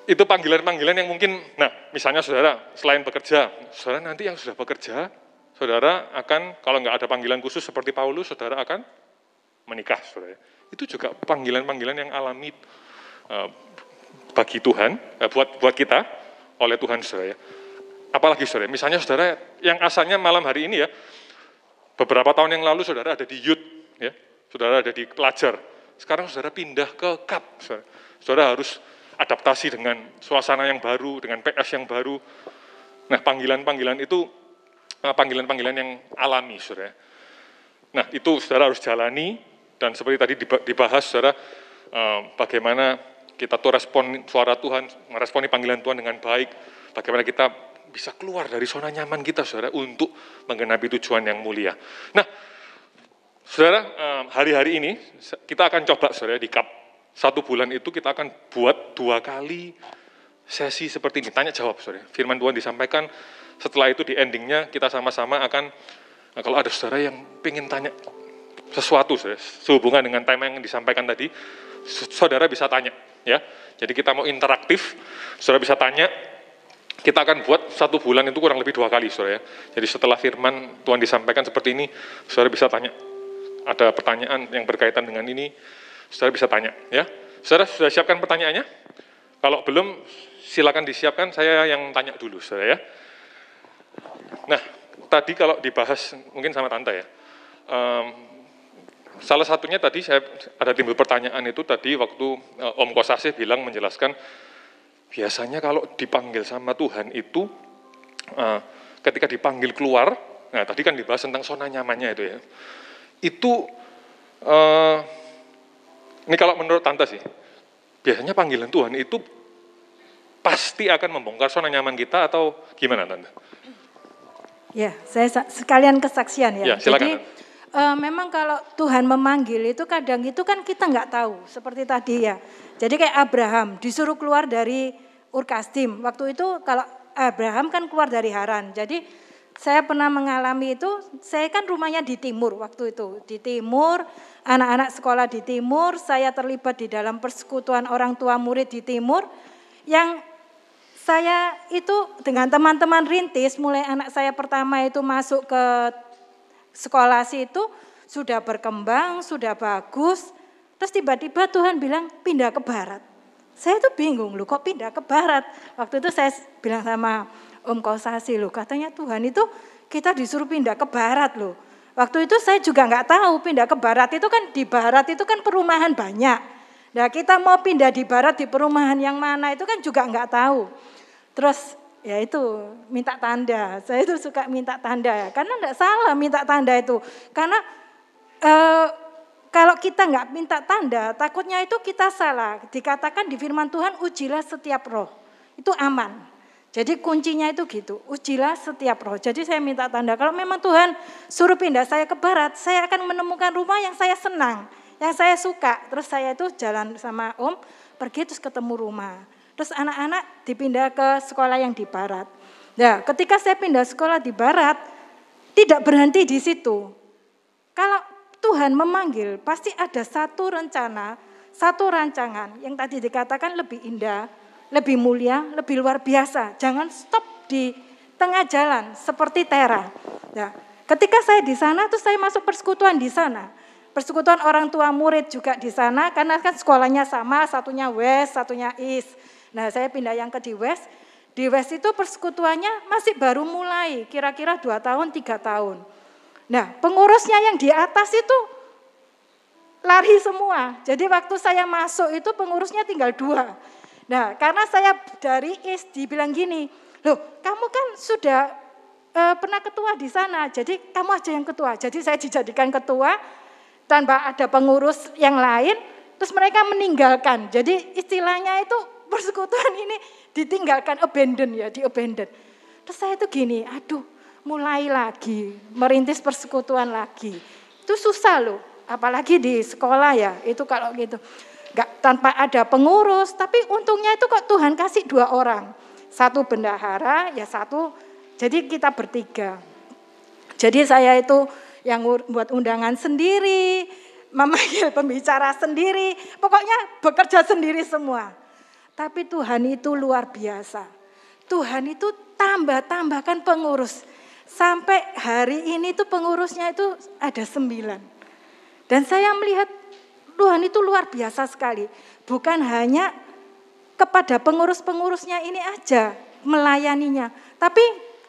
A: itu panggilan-panggilan yang mungkin, nah misalnya saudara, selain bekerja, saudara nanti yang sudah bekerja, saudara akan, kalau nggak ada panggilan khusus seperti Paulus, saudara akan menikah, saudara. Itu juga panggilan-panggilan yang alami uh, bagi Tuhan, uh, buat buat kita, oleh Tuhan, saudara. Apalagi saudara, misalnya saudara yang asalnya malam hari ini ya, beberapa tahun yang lalu saudara ada di youth, ya, saudara ada di pelajar. Sekarang saudara pindah ke CAP, saudara. saudara harus adaptasi dengan suasana yang baru, dengan PS yang baru. Nah panggilan-panggilan itu eh, panggilan-panggilan yang alami, saudara. Nah itu saudara harus jalani dan seperti tadi dibahas, saudara, eh, bagaimana kita tuh respon suara Tuhan, meresponi panggilan Tuhan dengan baik, bagaimana kita bisa keluar dari zona nyaman kita, saudara, untuk menggenapi tujuan yang mulia. Nah, saudara, hari-hari ini kita akan coba, saudara, di cup satu bulan itu kita akan buat dua kali sesi seperti ini, tanya jawab, saudara. Firman Tuhan disampaikan, setelah itu di endingnya kita sama-sama akan, nah, kalau ada saudara yang ingin tanya sesuatu, saudara, sehubungan dengan tema yang disampaikan tadi, saudara bisa tanya, ya. Jadi kita mau interaktif, saudara bisa tanya, kita akan buat satu bulan itu kurang lebih dua kali, saudara ya. Jadi setelah firman Tuhan disampaikan seperti ini, saudara bisa tanya. Ada pertanyaan yang berkaitan dengan ini, saudara bisa tanya. ya. Saudara sudah siapkan pertanyaannya? Kalau belum, silakan disiapkan, saya yang tanya dulu, saudara ya. Nah, tadi kalau dibahas, mungkin sama Tante ya, um, salah satunya tadi saya ada timbul pertanyaan itu tadi waktu uh, Om Kosasih bilang menjelaskan Biasanya kalau dipanggil sama Tuhan itu uh, ketika dipanggil keluar, nah tadi kan dibahas tentang zona nyamannya itu ya. Itu uh, ini kalau menurut tante sih, biasanya panggilan Tuhan itu pasti akan membongkar zona nyaman kita atau gimana tante?
D: Ya, saya sekalian kesaksian ya.
A: ya silakan,
D: Jadi uh, memang kalau Tuhan memanggil itu kadang itu kan kita nggak tahu seperti tadi ya. Jadi kayak Abraham disuruh keluar dari Urkastim. Waktu itu kalau Abraham kan keluar dari Haran. Jadi saya pernah mengalami itu, saya kan rumahnya di timur waktu itu. Di timur, anak-anak sekolah di timur, saya terlibat di dalam persekutuan orang tua murid di timur. Yang saya itu dengan teman-teman rintis, mulai anak saya pertama itu masuk ke sekolah situ, sudah berkembang, sudah bagus. Terus tiba-tiba Tuhan bilang pindah ke barat. Saya tuh bingung, lu kok pindah ke barat? Waktu itu saya bilang sama Om Kosasi, lu katanya Tuhan itu kita disuruh pindah ke barat loh. Waktu itu saya juga nggak tahu pindah ke barat itu kan di barat itu kan perumahan banyak. Nah kita mau pindah di barat di perumahan yang mana itu kan juga nggak tahu. Terus ya itu minta tanda. Saya itu suka minta tanda ya, karena enggak salah minta tanda itu. Karena eh, kalau kita nggak minta tanda, takutnya itu kita salah. Dikatakan di firman Tuhan, ujilah setiap roh. Itu aman. Jadi kuncinya itu gitu, ujilah setiap roh. Jadi saya minta tanda, kalau memang Tuhan suruh pindah saya ke barat, saya akan menemukan rumah yang saya senang, yang saya suka. Terus saya itu jalan sama Om, pergi terus ketemu rumah. Terus anak-anak dipindah ke sekolah yang di barat. Nah, ketika saya pindah sekolah di barat, tidak berhenti di situ. Kalau Tuhan memanggil, pasti ada satu rencana, satu rancangan yang tadi dikatakan lebih indah, lebih mulia, lebih luar biasa. Jangan stop di tengah jalan seperti Tera. Ya. Ketika saya di sana, tuh saya masuk persekutuan di sana. Persekutuan orang tua murid juga di sana, karena kan sekolahnya sama, satunya West, satunya East. Nah saya pindah yang ke di West, di West itu persekutuannya masih baru mulai, kira-kira dua tahun, tiga tahun. Nah pengurusnya yang di atas itu lari semua. Jadi waktu saya masuk itu pengurusnya tinggal dua. Nah karena saya dari East dibilang gini, loh kamu kan sudah uh, pernah ketua di sana, jadi kamu aja yang ketua. Jadi saya dijadikan ketua, tanpa ada pengurus yang lain, terus mereka meninggalkan. Jadi istilahnya itu persekutuan ini ditinggalkan, abandon ya, di abandon. Terus saya itu gini, aduh mulai lagi, merintis persekutuan lagi. Itu susah loh, apalagi di sekolah ya, itu kalau gitu. Gak, tanpa ada pengurus, tapi untungnya itu kok Tuhan kasih dua orang. Satu bendahara, ya satu, jadi kita bertiga. Jadi saya itu yang buat undangan sendiri, memanggil [laughs] pembicara sendiri, pokoknya bekerja sendiri semua. Tapi Tuhan itu luar biasa. Tuhan itu tambah-tambahkan pengurus. Sampai hari ini tuh pengurusnya itu ada sembilan. Dan saya melihat Tuhan itu luar biasa sekali. Bukan hanya kepada pengurus-pengurusnya ini aja melayaninya, tapi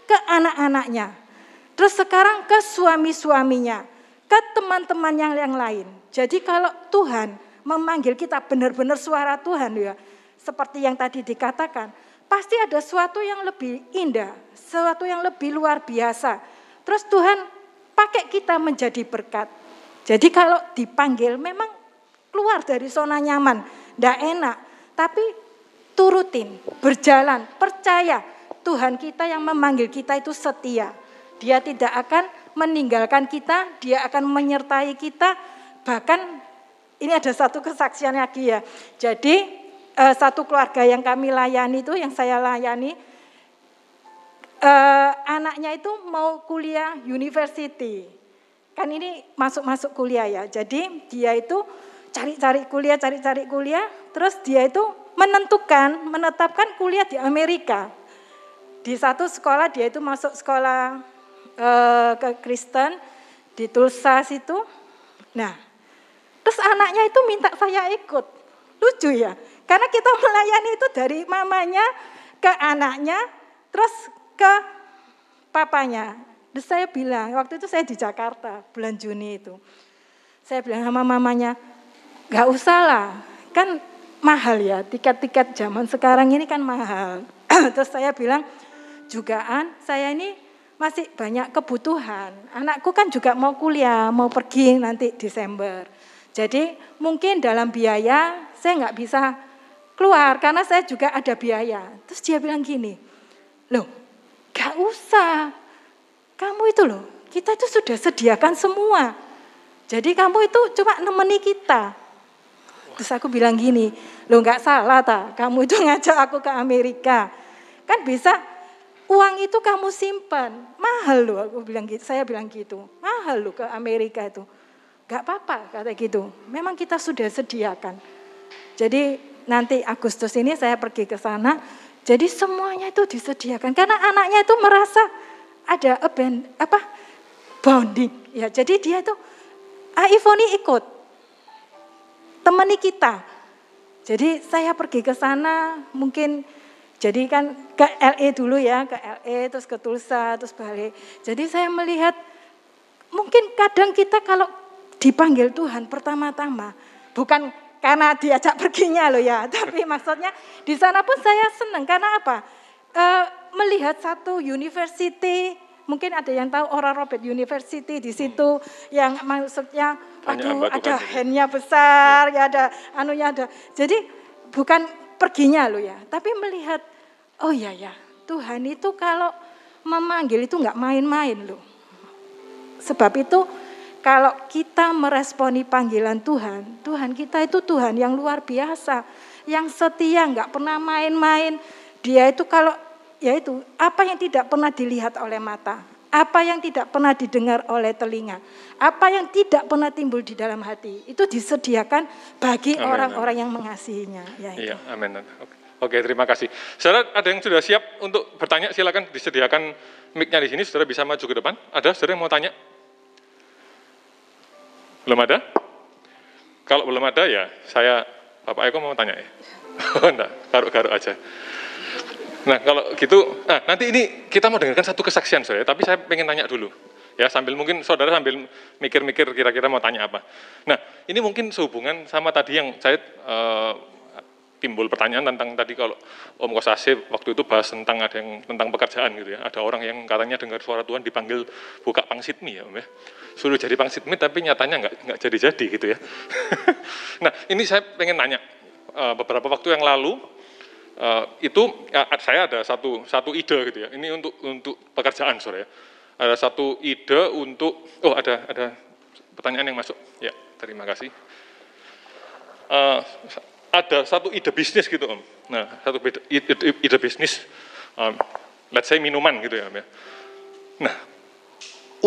D: ke anak-anaknya. Terus sekarang ke suami-suaminya, ke teman-teman yang yang lain. Jadi kalau Tuhan memanggil kita benar-benar suara Tuhan ya, seperti yang tadi dikatakan, pasti ada sesuatu yang lebih indah, sesuatu yang lebih luar biasa. Terus Tuhan pakai kita menjadi berkat. Jadi kalau dipanggil memang keluar dari zona nyaman, tidak enak, tapi turutin, berjalan, percaya Tuhan kita yang memanggil kita itu setia. Dia tidak akan meninggalkan kita, dia akan menyertai kita. Bahkan ini ada satu kesaksian lagi ya. Jadi eh, satu keluarga yang kami layani itu, yang saya layani, eh, anaknya itu mau kuliah university. Kan ini masuk-masuk kuliah ya. Jadi dia itu cari-cari kuliah, cari-cari kuliah, terus dia itu menentukan, menetapkan kuliah di Amerika. Di satu sekolah dia itu masuk sekolah uh, ke Kristen di Tulsa situ. Nah, terus anaknya itu minta saya ikut. Lucu ya, karena kita melayani itu dari mamanya ke anaknya, terus ke papanya. Terus saya bilang, waktu itu saya di Jakarta, bulan Juni itu. Saya bilang sama mamanya, gak usah lah, kan mahal ya, tiket-tiket zaman sekarang ini kan mahal. [clears throat] Terus saya bilang, jugaan saya ini masih banyak kebutuhan. Anakku kan juga mau kuliah, mau pergi nanti Desember. Jadi mungkin dalam biaya saya nggak bisa keluar karena saya juga ada biaya. Terus dia bilang gini, loh gak usah, kamu itu loh, kita itu sudah sediakan semua. Jadi kamu itu cuma nemeni kita. Terus aku bilang gini, loh nggak salah tak, kamu itu [laughs] ngajak aku ke Amerika. Kan bisa uang itu kamu simpan. Mahal loh, aku bilang gitu, saya bilang gitu. Mahal loh ke Amerika itu. Gak apa-apa kata gitu. Memang kita sudah sediakan. Jadi nanti Agustus ini saya pergi ke sana. Jadi semuanya itu disediakan karena anaknya itu merasa ada apa bonding. Ya, jadi dia itu ah, Ivoni ikut temani kita. Jadi saya pergi ke sana mungkin jadi kan ke LE dulu ya, ke LE terus ke Tulsa terus balik. Jadi saya melihat mungkin kadang kita kalau dipanggil Tuhan pertama-tama bukan karena diajak perginya loh ya, [laughs] tapi maksudnya di sana pun saya senang karena apa? E, melihat satu university, mungkin ada yang tahu Oral Robert University di situ yang maksudnya aduh ada handnya besar, ya. ya ada anunya ada. Jadi bukan perginya lo ya, tapi melihat oh iya ya Tuhan itu kalau memanggil itu nggak main-main loh. Sebab itu kalau kita meresponi panggilan Tuhan, Tuhan kita itu Tuhan yang luar biasa, yang setia, nggak pernah main-main. Dia itu kalau yaitu apa yang tidak pernah dilihat oleh mata, apa yang tidak pernah didengar oleh telinga, apa yang tidak pernah timbul di dalam hati, itu disediakan bagi orang-orang yang mengasihinya.
A: Ya. Iya, amin. Oke. Oke, terima kasih. Saudara, ada yang sudah siap untuk bertanya? Silakan disediakan mic-nya di sini. Saudara bisa maju ke depan. Ada saudara yang mau tanya? Belum ada? Kalau belum ada ya, saya Bapak Eko mau tanya ya. [laughs] Oh, enggak, garuk-garuk aja. Nah kalau gitu, nah nanti ini kita mau dengarkan satu kesaksian saya, tapi saya pengen tanya dulu. Ya sambil mungkin saudara sambil mikir-mikir kira-kira mau tanya apa. Nah ini mungkin sehubungan sama tadi yang saya uh, timbul pertanyaan tentang tadi kalau Om Kosase waktu itu bahas tentang ada yang tentang pekerjaan gitu ya. Ada orang yang katanya dengar suara Tuhan dipanggil buka pangsitmi ya Om ya. Suruh jadi pangsitmi tapi nyatanya nggak nggak jadi-jadi gitu ya. [laughs] nah ini saya pengen nanya uh, beberapa waktu yang lalu Uh, itu ya, saya ada satu satu ide gitu ya. Ini untuk untuk pekerjaan sore ya. Ada satu ide untuk oh ada ada pertanyaan yang masuk. Ya, terima kasih. Uh, ada satu ide bisnis gitu om. Nah, satu ide, ide, ide bisnis, um, let's say minuman gitu ya ya. Nah,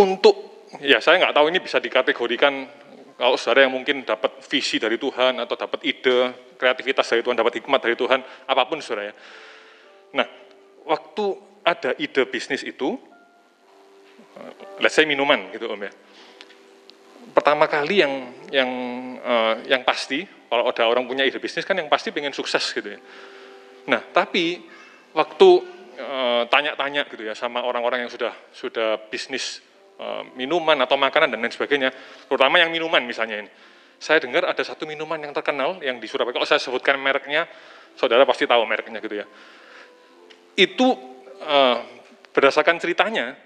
A: untuk ya saya nggak tahu ini bisa dikategorikan kalau saudara yang mungkin dapat visi dari Tuhan atau dapat ide, kreativitas dari Tuhan, dapat hikmat dari Tuhan, apa pun saudara ya. Nah, waktu ada ide bisnis itu, let's say minuman gitu Om ya. Pertama kali yang yang uh, yang pasti kalau ada orang punya ide bisnis kan yang pasti pengen sukses gitu ya. Nah, tapi waktu eh, tanya-tanya uh, gitu ya sama orang-orang yang sudah sudah bisnis Eh, minuman atau makanan dan lain sebagainya, terutama yang minuman misalnya ini. Saya dengar ada satu minuman yang terkenal yang di Surabaya, kalau saya sebutkan mereknya, saudara pasti tahu mereknya gitu ya. Itu uh, berdasarkan ceritanya,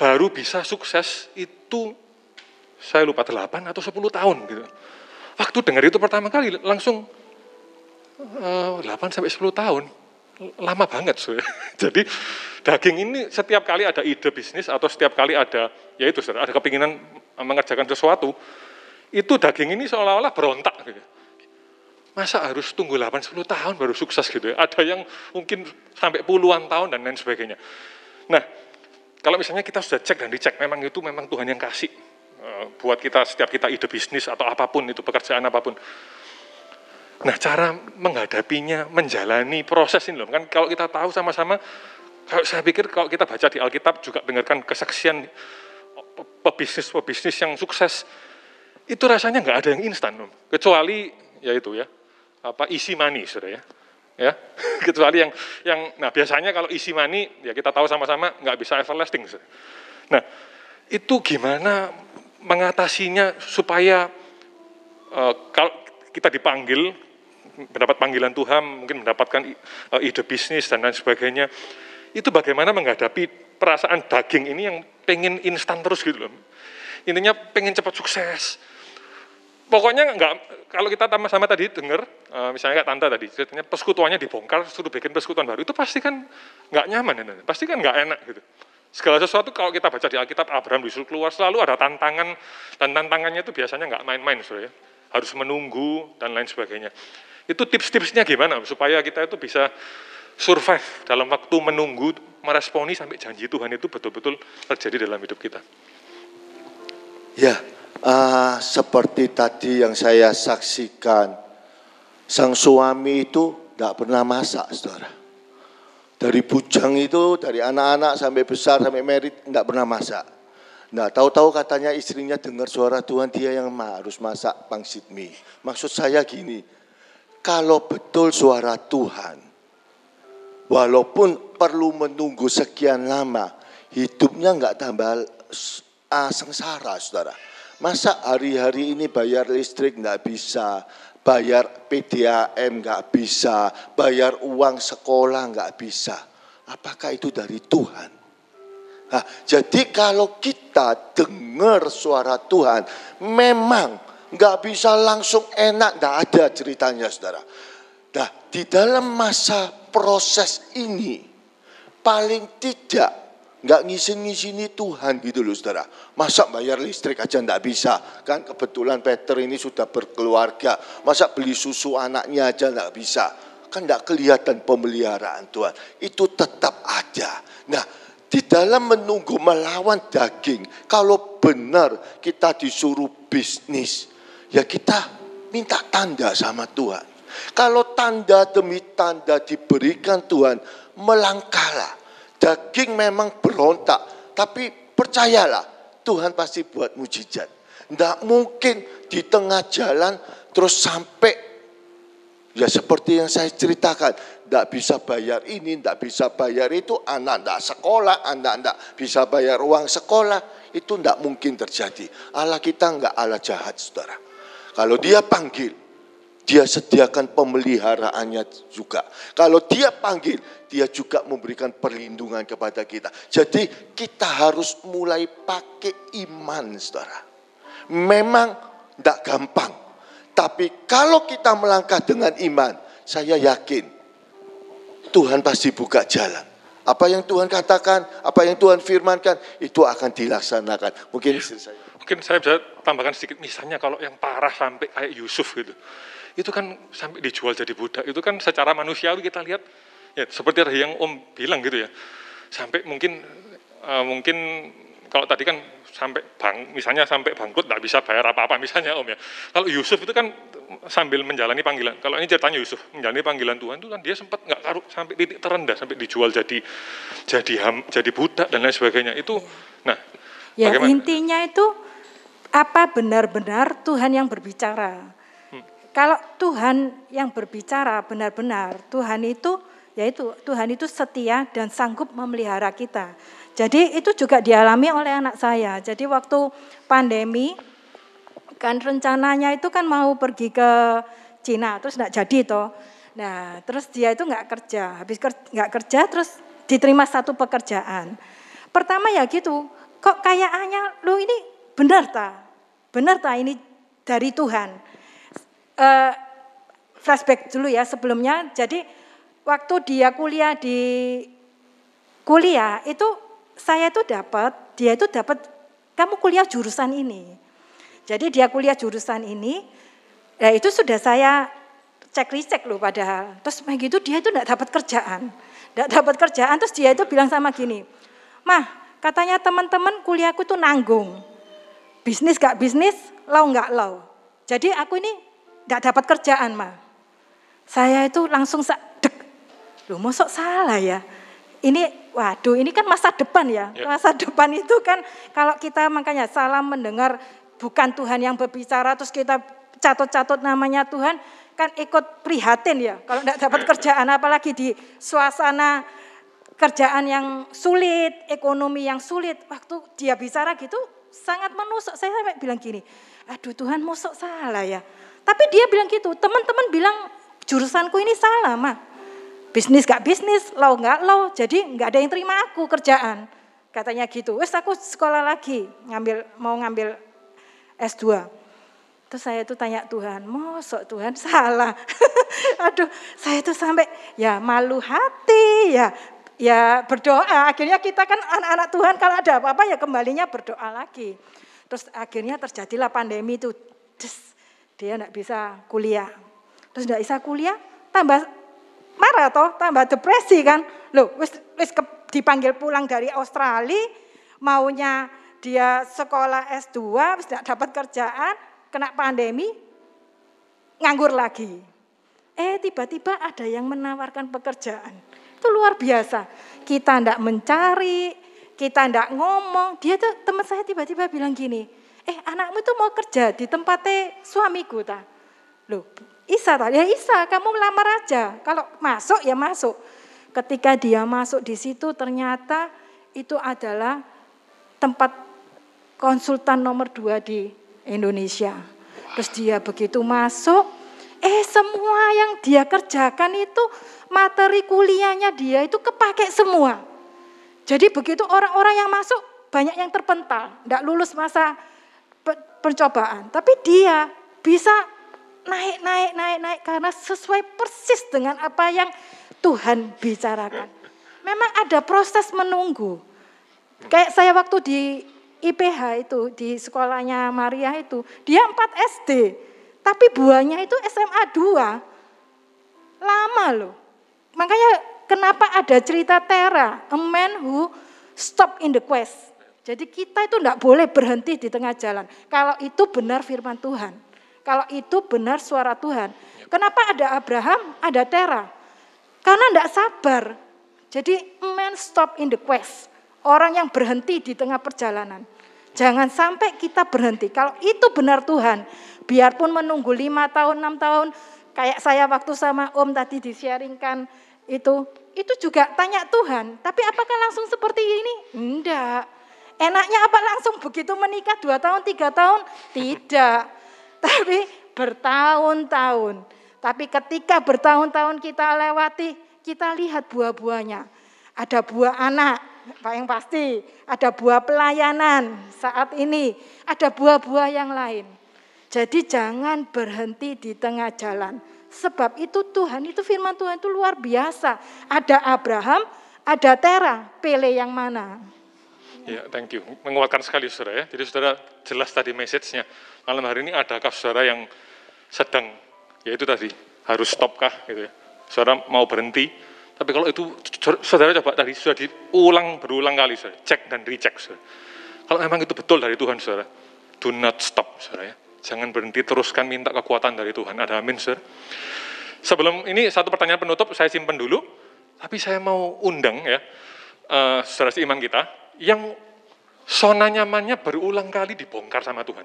A: baru bisa sukses itu saya lupa 8 atau 10 tahun gitu. Waktu dengar itu pertama kali langsung eh, 8 sampai 10 tahun lama banget. So. [laughs] Jadi daging ini setiap kali ada ide bisnis atau setiap kali ada, ya itu ada kepinginan mengerjakan sesuatu, itu daging ini seolah-olah berontak. Gitu. Masa harus tunggu 8-10 tahun baru sukses gitu ya? Ada yang mungkin sampai puluhan tahun dan lain sebagainya. Nah, kalau misalnya kita sudah cek dan dicek, memang itu memang Tuhan yang kasih eh, buat kita setiap kita ide bisnis atau apa pun itu pekerjaan apa pun Nah, cara menghadapinya, menjalani proses ini loh. Kan kalau kita tahu sama-sama, kalau saya pikir kalau kita baca di Alkitab juga dengarkan kesaksian pebisnis-pebisnis yang sukses, itu rasanya nggak ada yang instan, loh. kecuali ya itu ya, apa isi sudah ya, ya, [laughs] kecuali yang yang, nah biasanya kalau isi money ya kita tahu sama-sama nggak bisa everlasting. Sudah. Nah, itu gimana mengatasinya supaya uh, kalau kita dipanggil mendapat panggilan Tuhan, mungkin mendapatkan eh, ide bisnis dan lain sebagainya. Itu bagaimana menghadapi perasaan daging ini yang pengen instan terus gitu loh. Intinya pengen cepat sukses. Pokoknya enggak, kalau kita sama-sama tadi dengar, eh, misalnya kayak tante tadi, ceritanya persekutuannya dibongkar, suruh bikin persekutuan baru, itu pasti kan enggak nyaman, ya, pasti kan enggak enak gitu. Segala sesuatu kalau kita baca di Alkitab, Abraham disuruh keluar, selalu ada tantangan, dan tantangannya itu biasanya enggak main-main, ya. harus menunggu, dan lain sebagainya. Itu tips-tipsnya gimana supaya kita itu bisa survive dalam waktu menunggu, meresponi sampai janji Tuhan itu betul-betul terjadi dalam hidup kita.
B: Ya, uh, seperti tadi yang saya saksikan, sang suami itu tidak pernah masak, saudara. Dari bujang itu, dari anak-anak sampai besar, sampai merit, tidak pernah masak. Nah, tahu-tahu katanya istrinya dengar suara Tuhan, dia yang harus masak pangsit mie. Maksud saya gini, kalau betul suara Tuhan, walaupun perlu menunggu sekian lama, hidupnya nggak tambah ah, sengsara, saudara. Masa hari-hari ini bayar listrik nggak bisa, bayar PDAM nggak bisa, bayar uang sekolah nggak bisa. apakah itu dari Tuhan? Nah, jadi kalau kita dengar suara Tuhan, memang nggak bisa langsung enak, nggak ada ceritanya saudara. Nah, di dalam masa proses ini, paling tidak nggak ngisin-ngisini Tuhan gitu loh saudara. Masa bayar listrik aja nggak bisa, kan kebetulan Peter ini sudah berkeluarga. Masa beli susu anaknya aja nggak bisa, kan nggak kelihatan pemeliharaan Tuhan. Itu tetap ada. Nah, di dalam menunggu melawan daging, kalau benar kita disuruh bisnis, ya kita minta tanda sama Tuhan. Kalau tanda demi tanda diberikan Tuhan, melangkahlah. Daging memang berontak, tapi percayalah Tuhan pasti buat mujizat. Tidak mungkin di tengah jalan terus sampai Ya seperti yang saya ceritakan, tidak bisa bayar ini, tidak bisa bayar itu, anak tidak sekolah, anak tidak bisa bayar uang sekolah, itu tidak mungkin terjadi. Allah kita enggak Allah jahat, saudara. Kalau dia panggil, dia sediakan pemeliharaannya juga. Kalau dia panggil, dia juga memberikan perlindungan kepada kita. Jadi kita harus mulai pakai iman, saudara. Memang tidak gampang. Tapi kalau kita melangkah dengan iman, saya yakin Tuhan pasti buka jalan. Apa yang Tuhan katakan, apa yang Tuhan firmankan, itu akan dilaksanakan. Mungkin saya.
A: Mungkin saya bisa tambahkan sedikit, misalnya kalau yang parah sampai kayak Yusuf gitu. Itu kan sampai dijual jadi budak, itu kan secara manusiawi kita lihat, ya seperti yang Om bilang gitu ya. Sampai mungkin, uh, mungkin kalau tadi kan sampai bang, misalnya sampai bangkrut tidak bisa bayar apa-apa misalnya Om ya. Kalau Yusuf itu kan sambil menjalani panggilan. Kalau ini ceritanya Yusuf menjalani panggilan Tuhan itu kan dia sempat nggak karuh sampai titik terendah sampai dijual jadi jadi ham, jadi budak dan lain sebagainya. Itu nah
D: ya bagaimana? intinya itu apa benar-benar Tuhan yang berbicara. Kalau Tuhan yang berbicara benar-benar Tuhan itu yaitu Tuhan itu setia dan sanggup memelihara kita. Jadi itu juga dialami oleh anak saya. Jadi waktu pandemi kan rencananya itu kan mau pergi ke Cina terus nggak jadi toh. Nah terus dia itu nggak kerja, habis nggak kerja terus diterima satu pekerjaan. Pertama ya gitu, kok kayaknya lu ini benar ta, benar ta ini dari Tuhan. Uh, flashback dulu ya sebelumnya, jadi waktu dia kuliah di kuliah itu saya itu dapat, dia itu dapat, kamu kuliah jurusan ini. Jadi dia kuliah jurusan ini, ya itu sudah saya cek-cek loh padahal. Terus begitu dia itu tidak dapat kerjaan. Tidak dapat kerjaan, terus dia itu bilang sama gini, Mah, katanya teman-teman kuliahku itu nanggung. Bisnis gak bisnis, lau gak lau. Jadi aku ini tidak dapat kerjaan, mah. Saya itu langsung dek, loh mosok salah ya ini waduh ini kan masa depan ya. ya. Masa depan itu kan kalau kita makanya salah mendengar bukan Tuhan yang berbicara terus kita catot-catot namanya Tuhan kan ikut prihatin ya. Kalau tidak dapat kerjaan apalagi di suasana kerjaan yang sulit, ekonomi yang sulit. Waktu dia bicara gitu sangat menusuk. Saya sampai bilang gini, aduh Tuhan musuk salah ya. Tapi dia bilang gitu, teman-teman bilang jurusanku ini salah mah bisnis gak bisnis, lo gak lo, jadi nggak ada yang terima aku kerjaan. Katanya gitu, wes aku sekolah lagi, ngambil mau ngambil S2. Terus saya itu tanya Tuhan, mosok Tuhan salah. [laughs] Aduh, saya itu sampai ya malu hati, ya ya berdoa. Akhirnya kita kan anak-anak Tuhan kalau ada apa-apa ya kembalinya berdoa lagi. Terus akhirnya terjadilah pandemi itu. Dia enggak bisa kuliah. Terus enggak bisa kuliah, tambah marah toh, tambah depresi kan. Loh, wis wis dipanggil pulang dari Australia, maunya dia sekolah S2, wis tidak dapat kerjaan, kena pandemi, nganggur lagi. Eh tiba-tiba ada yang menawarkan pekerjaan. Itu luar biasa. Kita tidak mencari, kita tidak ngomong. Dia tuh teman saya tiba-tiba bilang gini, eh anakmu itu mau kerja di tempatnya suamiku ta. Loh, Isa tadi, ya Isa kamu melamar aja. Kalau masuk ya masuk. Ketika dia masuk di situ ternyata itu adalah tempat konsultan nomor dua di Indonesia. Terus dia begitu masuk, Eh semua yang dia kerjakan itu materi kuliahnya dia itu kepake semua. Jadi begitu orang-orang yang masuk banyak yang terpental, tidak lulus masa percobaan. Tapi dia bisa naik, naik, naik, naik karena sesuai persis dengan apa yang Tuhan bicarakan. Memang ada proses menunggu. Kayak saya waktu di IPH itu, di sekolahnya Maria itu, dia 4 SD. Tapi buahnya itu SMA 2. Lama loh. Makanya kenapa ada cerita Tera, a man who stop in the quest. Jadi kita itu tidak boleh berhenti di tengah jalan. Kalau itu benar firman Tuhan. Kalau itu benar suara Tuhan. Kenapa ada Abraham, ada Tera? Karena tidak sabar. Jadi man stop in the quest. Orang yang berhenti di tengah perjalanan. Jangan sampai kita berhenti. Kalau itu benar Tuhan, biarpun menunggu lima tahun, enam tahun, kayak saya waktu sama Om tadi di-sharingkan itu, itu juga tanya Tuhan. Tapi apakah langsung seperti ini? Enggak. Enaknya apa langsung begitu menikah dua tahun, tiga tahun? Tidak. [laughs] Tapi bertahun-tahun. Tapi ketika bertahun-tahun kita lewati, kita lihat buah-buahnya. Ada buah anak, yang pasti. Ada buah pelayanan saat ini. Ada buah-buah yang lain. Jadi jangan berhenti di tengah jalan. Sebab itu Tuhan, itu firman Tuhan itu luar biasa. Ada Abraham, ada Tera, pilih yang mana?
A: Ya, thank you. Menguatkan sekali saudara ya. Jadi saudara jelas tadi message-nya. Malam hari ini adakah saudara yang sedang, yaitu tadi, harus stopkah gitu ya. Saudara mau berhenti, tapi kalau itu saudara coba tadi sudah diulang berulang kali saudara, cek dan recheck saudara. Kalau memang itu betul dari Tuhan saudara, do not stop saudara ya. Jangan berhenti, teruskan minta kekuatan dari Tuhan. Ada amin saudara. Sebelum ini satu pertanyaan penutup saya simpan dulu, tapi saya mau undang ya, uh, saudara seiman kita, yang zona nyamannya berulang kali dibongkar sama Tuhan.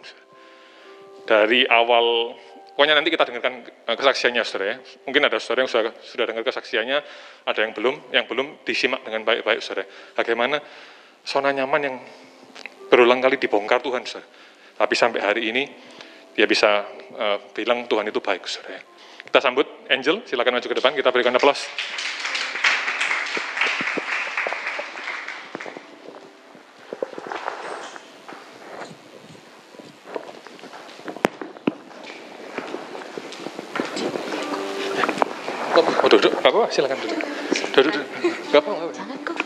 A: Dari awal Pokoknya nanti kita dengarkan eh, kesaksiannya, saudara ya. Mungkin ada saudara yang sudah, sudah dengar kesaksiannya, ada yang belum, yang belum disimak dengan baik-baik, saudara. Bagaimana zona nyaman yang berulang kali dibongkar Tuhan, saudara. Tapi sampai hari ini, dia bisa uh, bilang Tuhan itu baik, saudara. Kita sambut Angel, silakan maju ke depan, kita berikan aplaus. Oh, duduk, gak apa-apa, silakan duduk. Duduk, duduk. Gak apa-apa. Jangan kok.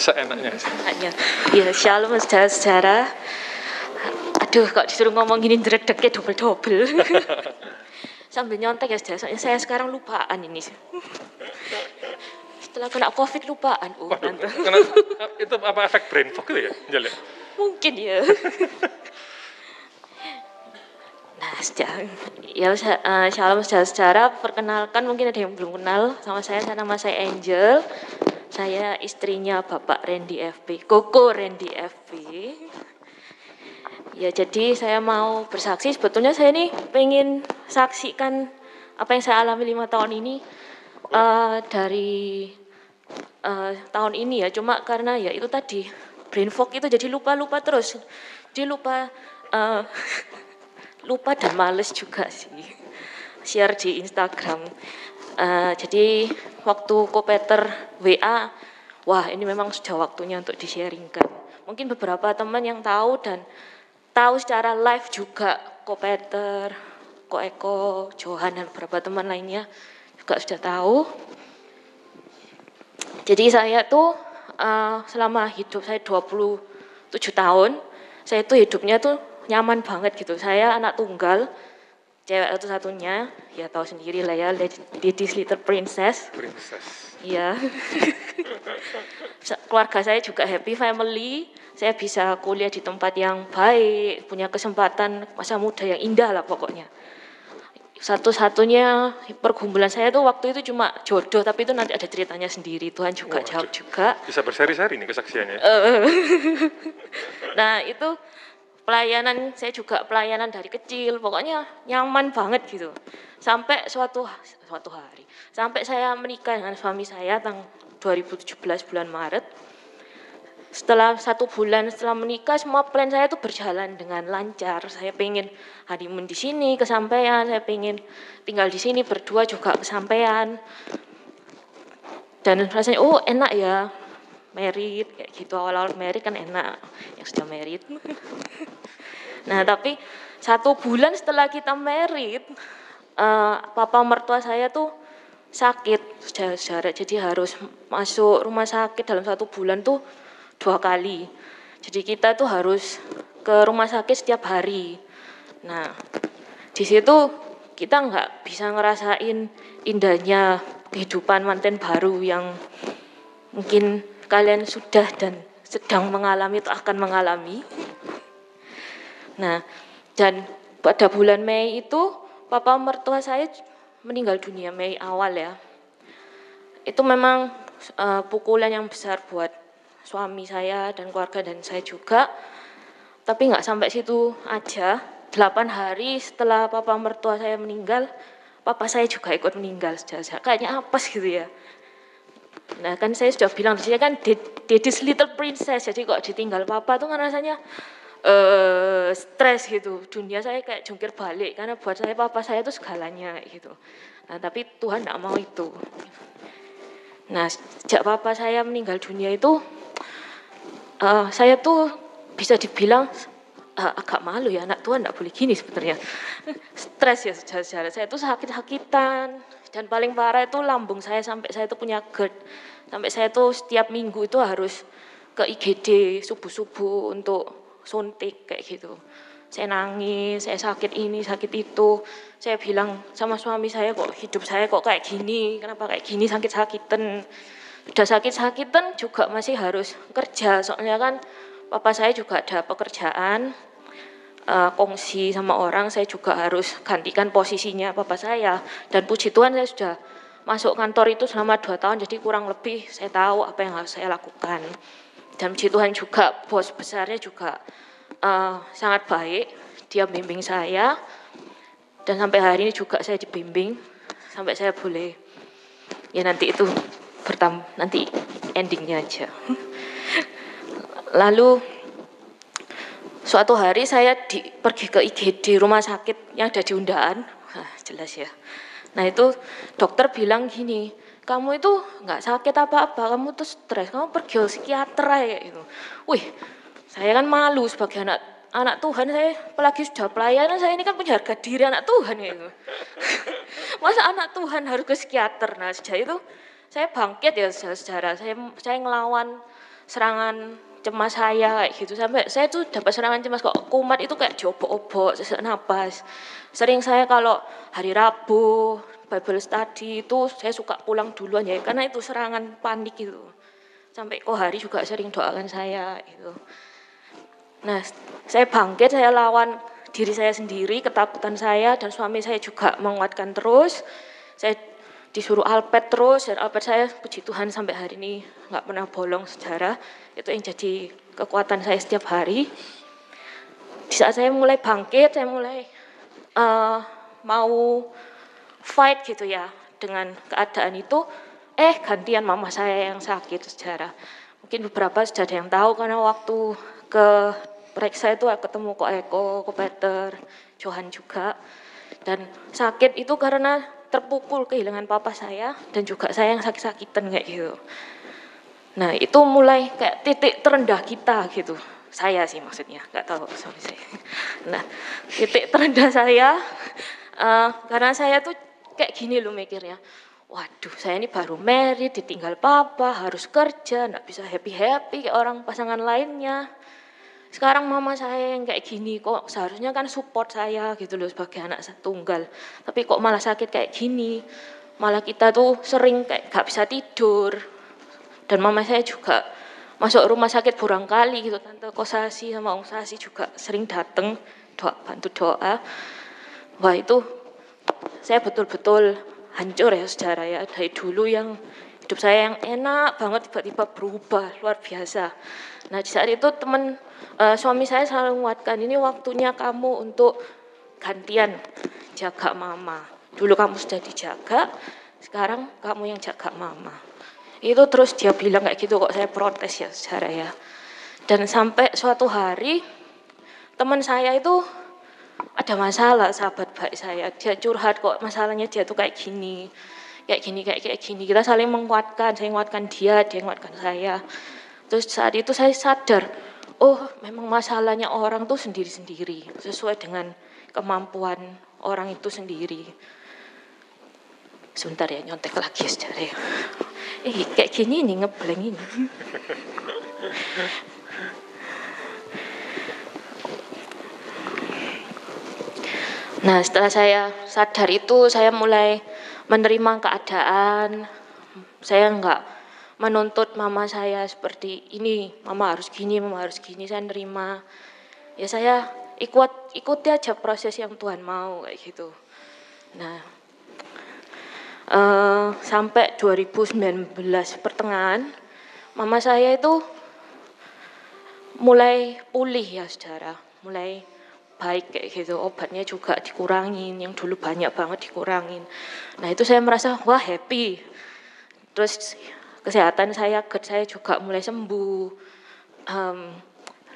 A: Seenaknya.
E: Seenaknya. Ya, shalom sejarah-sejarah. Aduh, kok disuruh ngomong gini dredeknya double-double. [laughs] Sambil nyontek ya sejarah, soalnya saya sekarang lupaan ini. Setelah kena covid lupaan. Oh,
A: Waduh, kena, [laughs] itu apa efek brain fog itu ya? Jale? Ya?
E: Mungkin ya. [laughs] Ya uh, shalom secara, perkenalkan mungkin ada yang belum kenal sama saya, saya nama saya Angel, saya istrinya Bapak Randy FB, Koko Randy FB. Ya jadi saya mau bersaksi, sebetulnya saya ini pengen saksikan apa yang saya alami lima tahun ini uh, dari uh, tahun ini ya, cuma karena ya itu tadi brain fog itu jadi lupa-lupa terus, dia lupa uh, [laughs] lupa dan males juga sih share di Instagram. Uh, jadi waktu Kopeter WA, wah ini memang sudah waktunya untuk di-sharingkan. Mungkin beberapa teman yang tahu dan tahu secara live juga Kopeter, Ko Eko, Johan dan beberapa teman lainnya juga sudah tahu. Jadi saya tuh uh, selama hidup saya 27 tahun, saya tuh hidupnya tuh nyaman banget gitu. Saya anak tunggal, cewek satu-satunya, ya tahu sendiri lah ya, Ladies Little Princess.
A: Princess.
E: Iya. [laughs] Keluarga saya juga happy family. Saya bisa kuliah di tempat yang baik, punya kesempatan masa muda yang indah lah pokoknya. Satu-satunya pergumulan saya tuh waktu itu cuma jodoh, tapi itu nanti ada ceritanya sendiri. Tuhan juga oh, jawab juga.
A: Bisa berseri-seri nih kesaksiannya. [laughs]
E: nah itu pelayanan saya juga pelayanan dari kecil pokoknya nyaman banget gitu. Sampai suatu suatu hari sampai saya menikah dengan suami saya tanggal 2017 bulan Maret. Setelah satu bulan setelah menikah semua plan saya itu berjalan dengan lancar. Saya pengen honeymoon di sini kesampaian. Saya pengen tinggal di sini berdua juga kesampaian. Dan rasanya oh enak ya merit kayak gitu awal-awal merit kan enak yang sudah merit [laughs] nah tapi satu bulan setelah kita merit uh, papa mertua saya tuh sakit jarak jadi harus masuk rumah sakit dalam satu bulan tuh dua kali. Jadi kita tuh harus ke rumah sakit setiap hari. Nah, di situ kita nggak bisa ngerasain indahnya kehidupan manten baru yang mungkin kalian sudah dan sedang mengalami atau akan mengalami. Nah, dan pada bulan Mei itu papa mertua saya meninggal dunia Mei awal ya. Itu memang uh, pukulan yang besar buat suami saya dan keluarga dan saya juga. Tapi nggak sampai situ aja. Delapan hari setelah papa mertua saya meninggal, papa saya juga ikut meninggal saja. Kayaknya apa sih gitu ya. Nah kan saya sudah bilang di sini kan Daddy's Little Princess, jadi kok ditinggal papa tuh kan rasanya uh, stres gitu. Dunia saya kayak jungkir balik karena buat saya papa saya itu segalanya gitu. Nah tapi Tuhan tidak mau itu. Nah sejak papa saya meninggal dunia itu uh, saya tuh bisa dibilang uh, agak malu ya anak Tuhan tidak boleh gini sebenarnya [laughs] stres ya secara saya itu sakit-sakitan dan paling parah itu lambung saya sampai saya itu punya GERD. Sampai saya tuh setiap minggu itu harus ke IGD subuh-subuh untuk suntik kayak gitu. Saya nangis, saya sakit ini, sakit itu. Saya bilang sama suami saya kok hidup saya kok kayak gini, kenapa kayak gini? Sakit-sakitan. Udah sakit-sakitan juga masih harus kerja. Soalnya kan papa saya juga ada pekerjaan uh, kongsi sama orang saya juga harus gantikan posisinya papa saya. Dan puji Tuhan saya sudah masuk kantor itu selama dua tahun jadi kurang lebih saya tahu apa yang harus saya lakukan. Dan puji Tuhan juga bos besarnya juga uh, sangat baik. Dia bimbing saya. Dan sampai hari ini juga saya dibimbing sampai saya boleh ya nanti itu pertama nanti endingnya aja. Lalu suatu hari saya di, pergi ke IGD rumah sakit yang ada di Undaan, nah, jelas ya. Nah itu dokter bilang gini, kamu itu nggak sakit apa-apa, kamu tuh stres, kamu pergi ke psikiater ya itu. Wih, saya kan malu sebagai anak anak Tuhan saya apalagi sudah pelayanan saya ini kan punya harga diri anak Tuhan ya itu. [laughs] Masa anak Tuhan harus ke psikiater? Nah sejak itu saya bangkit ya sejarah saya saya ngelawan serangan cemas saya kayak gitu. Sampai saya tuh dapat serangan cemas kok kumat itu kayak diobok-obok sesak napas sering saya kalau hari Rabu Bible study itu saya suka pulang duluan ya karena itu serangan panik itu sampai kok hari juga sering doakan saya itu nah saya bangkit saya lawan diri saya sendiri ketakutan saya dan suami saya juga menguatkan terus. Saya disuruh alpet terus dan alpet saya puji Tuhan sampai hari ini nggak pernah bolong sejarah. Itu yang jadi kekuatan saya setiap hari. Di saat saya mulai bangkit saya mulai uh, mau fight gitu ya dengan keadaan itu eh gantian mama saya yang sakit sejarah. Mungkin beberapa sudah ada yang tahu karena waktu ke periksa itu ketemu kok Eko, kok Peter, Johan juga. Dan sakit itu karena terpukul kehilangan papa saya dan juga saya yang sakit-sakitan kayak gitu. Nah itu mulai kayak titik terendah kita gitu. Saya sih maksudnya, nggak tahu suami saya. Nah titik terendah saya uh, karena saya tuh kayak gini loh mikirnya. Waduh, saya ini baru married, ditinggal papa, harus kerja, nggak bisa happy-happy kayak orang pasangan lainnya sekarang mama saya yang kayak gini kok seharusnya kan support saya gitu loh sebagai anak tunggal tapi kok malah sakit kayak gini? Malah kita tuh sering kayak gak bisa tidur. Dan mama saya juga masuk rumah sakit burang kali gitu. Tante kosasi sama om sasi juga sering dateng doa bantu doa. Wah itu saya betul-betul hancur ya sejarah ya. Dari dulu yang hidup saya yang enak banget tiba-tiba berubah luar biasa. Nah di saat itu teman uh, suami saya selalu menguatkan ini waktunya kamu untuk gantian jaga mama. Dulu kamu sudah dijaga, sekarang kamu yang jaga mama. Itu terus dia bilang kayak gitu kok saya protes ya secara ya. dan sampai suatu hari teman saya itu ada masalah sahabat baik saya dia curhat kok masalahnya dia tuh kayak gini kayak gini kayak kayak gini kita saling menguatkan saya menguatkan dia dia menguatkan saya terus saat itu saya sadar oh memang masalahnya orang tuh sendiri-sendiri sesuai dengan kemampuan orang itu sendiri. Sebentar ya nyontek lagi ya ya. Eh kayak gini nih ngebleng ini. Nah, setelah saya sadar itu, saya mulai menerima keadaan. Saya enggak menuntut mama saya seperti ini, mama harus gini, mama harus gini. Saya nerima. Ya saya ikut ikuti aja proses yang Tuhan mau kayak gitu. Nah, uh, sampai 2019 pertengahan, mama saya itu mulai pulih ya saudara, mulai baik kayak gitu obatnya juga dikurangin yang dulu banyak banget dikurangin nah itu saya merasa wah happy terus kesehatan saya GERD saya juga mulai sembuh. Um,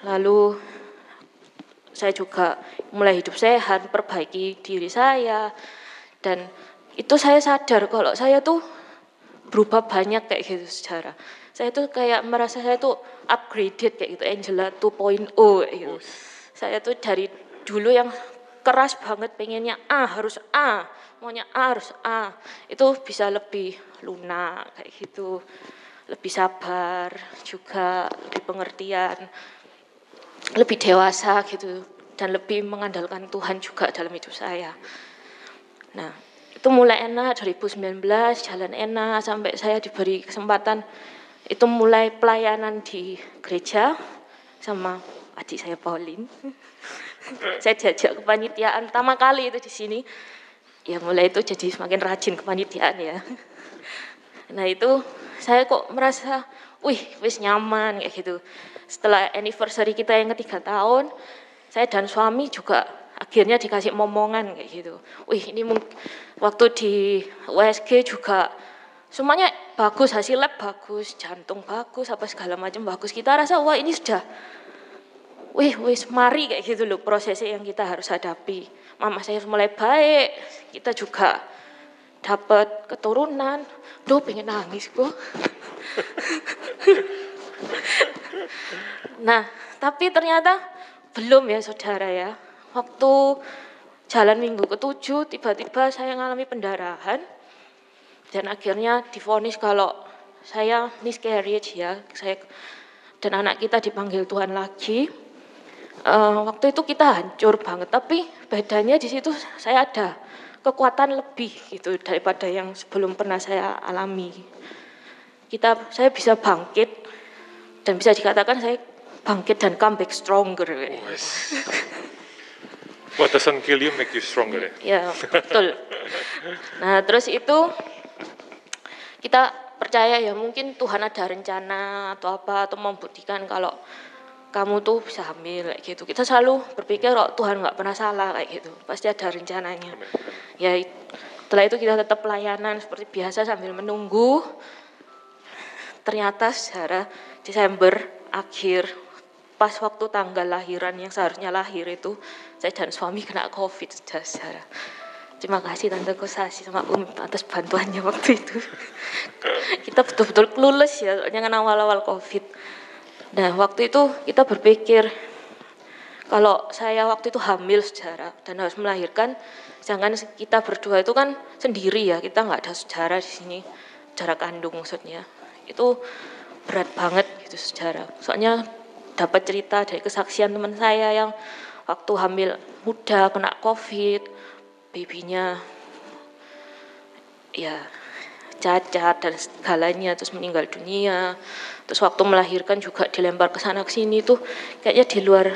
E: lalu saya juga mulai hidup sehat perbaiki diri saya. Dan itu saya sadar kalau saya tuh berubah banyak kayak gitu secara saya tuh kayak merasa saya tuh upgraded kayak gitu Angela 2.0 kayak gitu. Saya tuh dari dulu yang keras banget pengennya A harus A, maunya A harus A, itu bisa lebih lunak kayak gitu, lebih sabar juga, lebih pengertian, lebih dewasa gitu, dan lebih mengandalkan Tuhan juga dalam hidup saya. Nah, itu mulai enak 2019 jalan enak sampai saya diberi kesempatan. Itu mulai pelayanan di gereja sama adik saya Pauline. [laughs] Saya diajak kepanitiaan pertama kali itu di sini. Ya mulai itu jadi semakin rajin kepanitiaan ya nah itu saya kok merasa wih wis nyaman kayak gitu setelah anniversary kita yang ketiga tahun saya dan suami juga akhirnya dikasih momongan kayak gitu wih ini waktu di USG juga semuanya bagus hasil lab bagus jantung bagus apa segala macam bagus kita rasa wah ini sudah wih wis mari kayak gitu loh prosesnya yang kita harus hadapi. Mama saya mulai baik, kita juga dapat keturunan. Duh pengen nangis kok. [laughs] nah, tapi ternyata belum ya saudara ya. Waktu jalan minggu ketujuh tiba-tiba saya mengalami pendarahan dan akhirnya difonis kalau saya miscarriage ya, saya dan anak kita dipanggil Tuhan lagi uh, waktu itu kita hancur banget tapi bedanya di situ saya ada kekuatan lebih gitu daripada yang sebelum pernah saya alami kita saya bisa bangkit dan bisa dikatakan saya bangkit dan comeback stronger
A: What doesn't kill you make you stronger ya?
E: Ya betul. Nah terus itu kita percaya ya mungkin Tuhan ada rencana atau apa atau membuktikan kalau kamu tuh bisa hamil kayak gitu. Kita selalu berpikir kok Tuhan nggak pernah salah kayak gitu. Pasti ada rencananya. Ya setelah itu kita tetap pelayanan seperti biasa sambil menunggu. Ternyata secara Desember akhir pas waktu tanggal lahiran yang seharusnya lahir itu saya dan suami kena covid secara Terima kasih Tante Kosasi sama Um atas bantuannya waktu itu. [laughs] kita betul-betul clueless ya, soalnya kan awal-awal COVID. Nah waktu itu kita berpikir kalau saya waktu itu hamil sejarah dan harus melahirkan, jangan kita berdua itu kan sendiri ya, kita nggak ada sejarah di sini, jarak kandung maksudnya. Itu berat banget gitu sejarah. Soalnya dapat cerita dari kesaksian teman saya yang waktu hamil muda kena covid, babynya ya cacat dan segalanya terus meninggal dunia terus waktu melahirkan juga dilempar ke sana ke sini tuh kayaknya di luar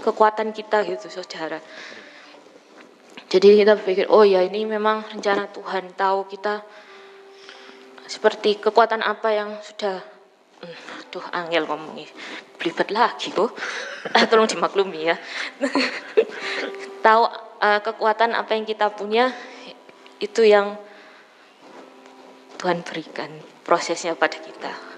E: kekuatan kita gitu saudara. Jadi kita berpikir oh ya ini memang rencana Tuhan tahu kita seperti kekuatan apa yang sudah tuh hmm, angel ngomongnya belibet lagi kok [laughs] ah, tolong dimaklumi ya. [laughs] Tahu uh, kekuatan apa yang kita punya itu yang Tuhan berikan prosesnya pada kita.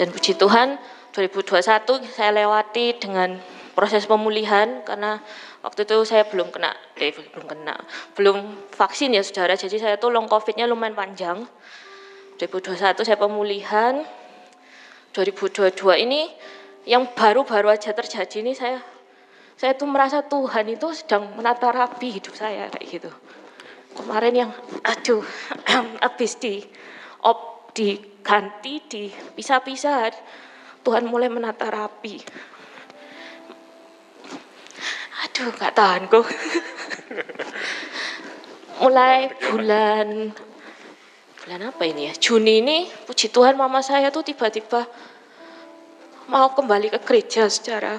E: Dan puji Tuhan, 2021 saya lewati dengan proses pemulihan karena waktu itu saya belum kena, eh belum kena, belum vaksin ya saudara, jadi saya tuh long covidnya lumayan panjang. 2021 saya pemulihan, 2022 ini yang baru-baru aja terjadi ini saya saya tuh merasa Tuhan itu sedang menata rapi hidup saya kayak gitu. Kemarin yang aduh [clears throat] habis di op diganti dipisah-pisah Tuhan mulai menata rapi. Aduh, nggak tahan kok. [laughs] mulai bulan bulan apa ini ya? Juni ini, puji Tuhan mama saya tuh tiba-tiba mau kembali ke gereja secara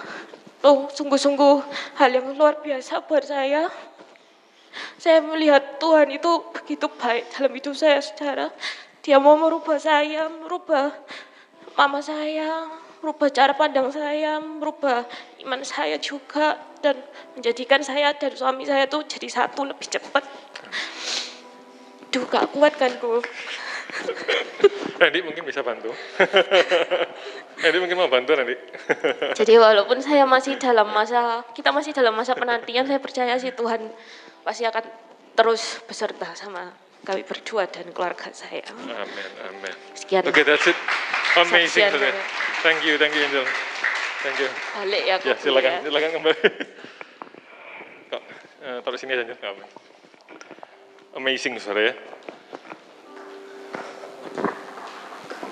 E: oh sungguh-sungguh hal yang luar biasa buat saya. Saya melihat Tuhan itu begitu baik dalam hidup saya secara dia mau merubah saya, merubah mama saya, merubah cara pandang saya, merubah iman saya juga dan menjadikan saya dan suami saya tuh jadi satu lebih cepat. Duh, gak kuat kan gue. [laughs]
A: Randy mungkin bisa bantu. [laughs] Randy mungkin mau bantu Randy. [laughs]
E: Jadi walaupun saya masih dalam masa, kita masih dalam masa penantian, saya percaya sih Tuhan pasti akan terus beserta sama kami berdua dan keluarga saya.
A: Amin, amin.
E: Sekian.
A: Oke, okay, that's it. Amazing. Saudara.
E: saya.
A: Thank you, thank you Angel. Thank you.
E: Balik ya,
A: Ya, silakan,
E: ya.
A: silakan kembali. Kok, eh, taruh sini aja, nggak apa. Amazing, saudara ya.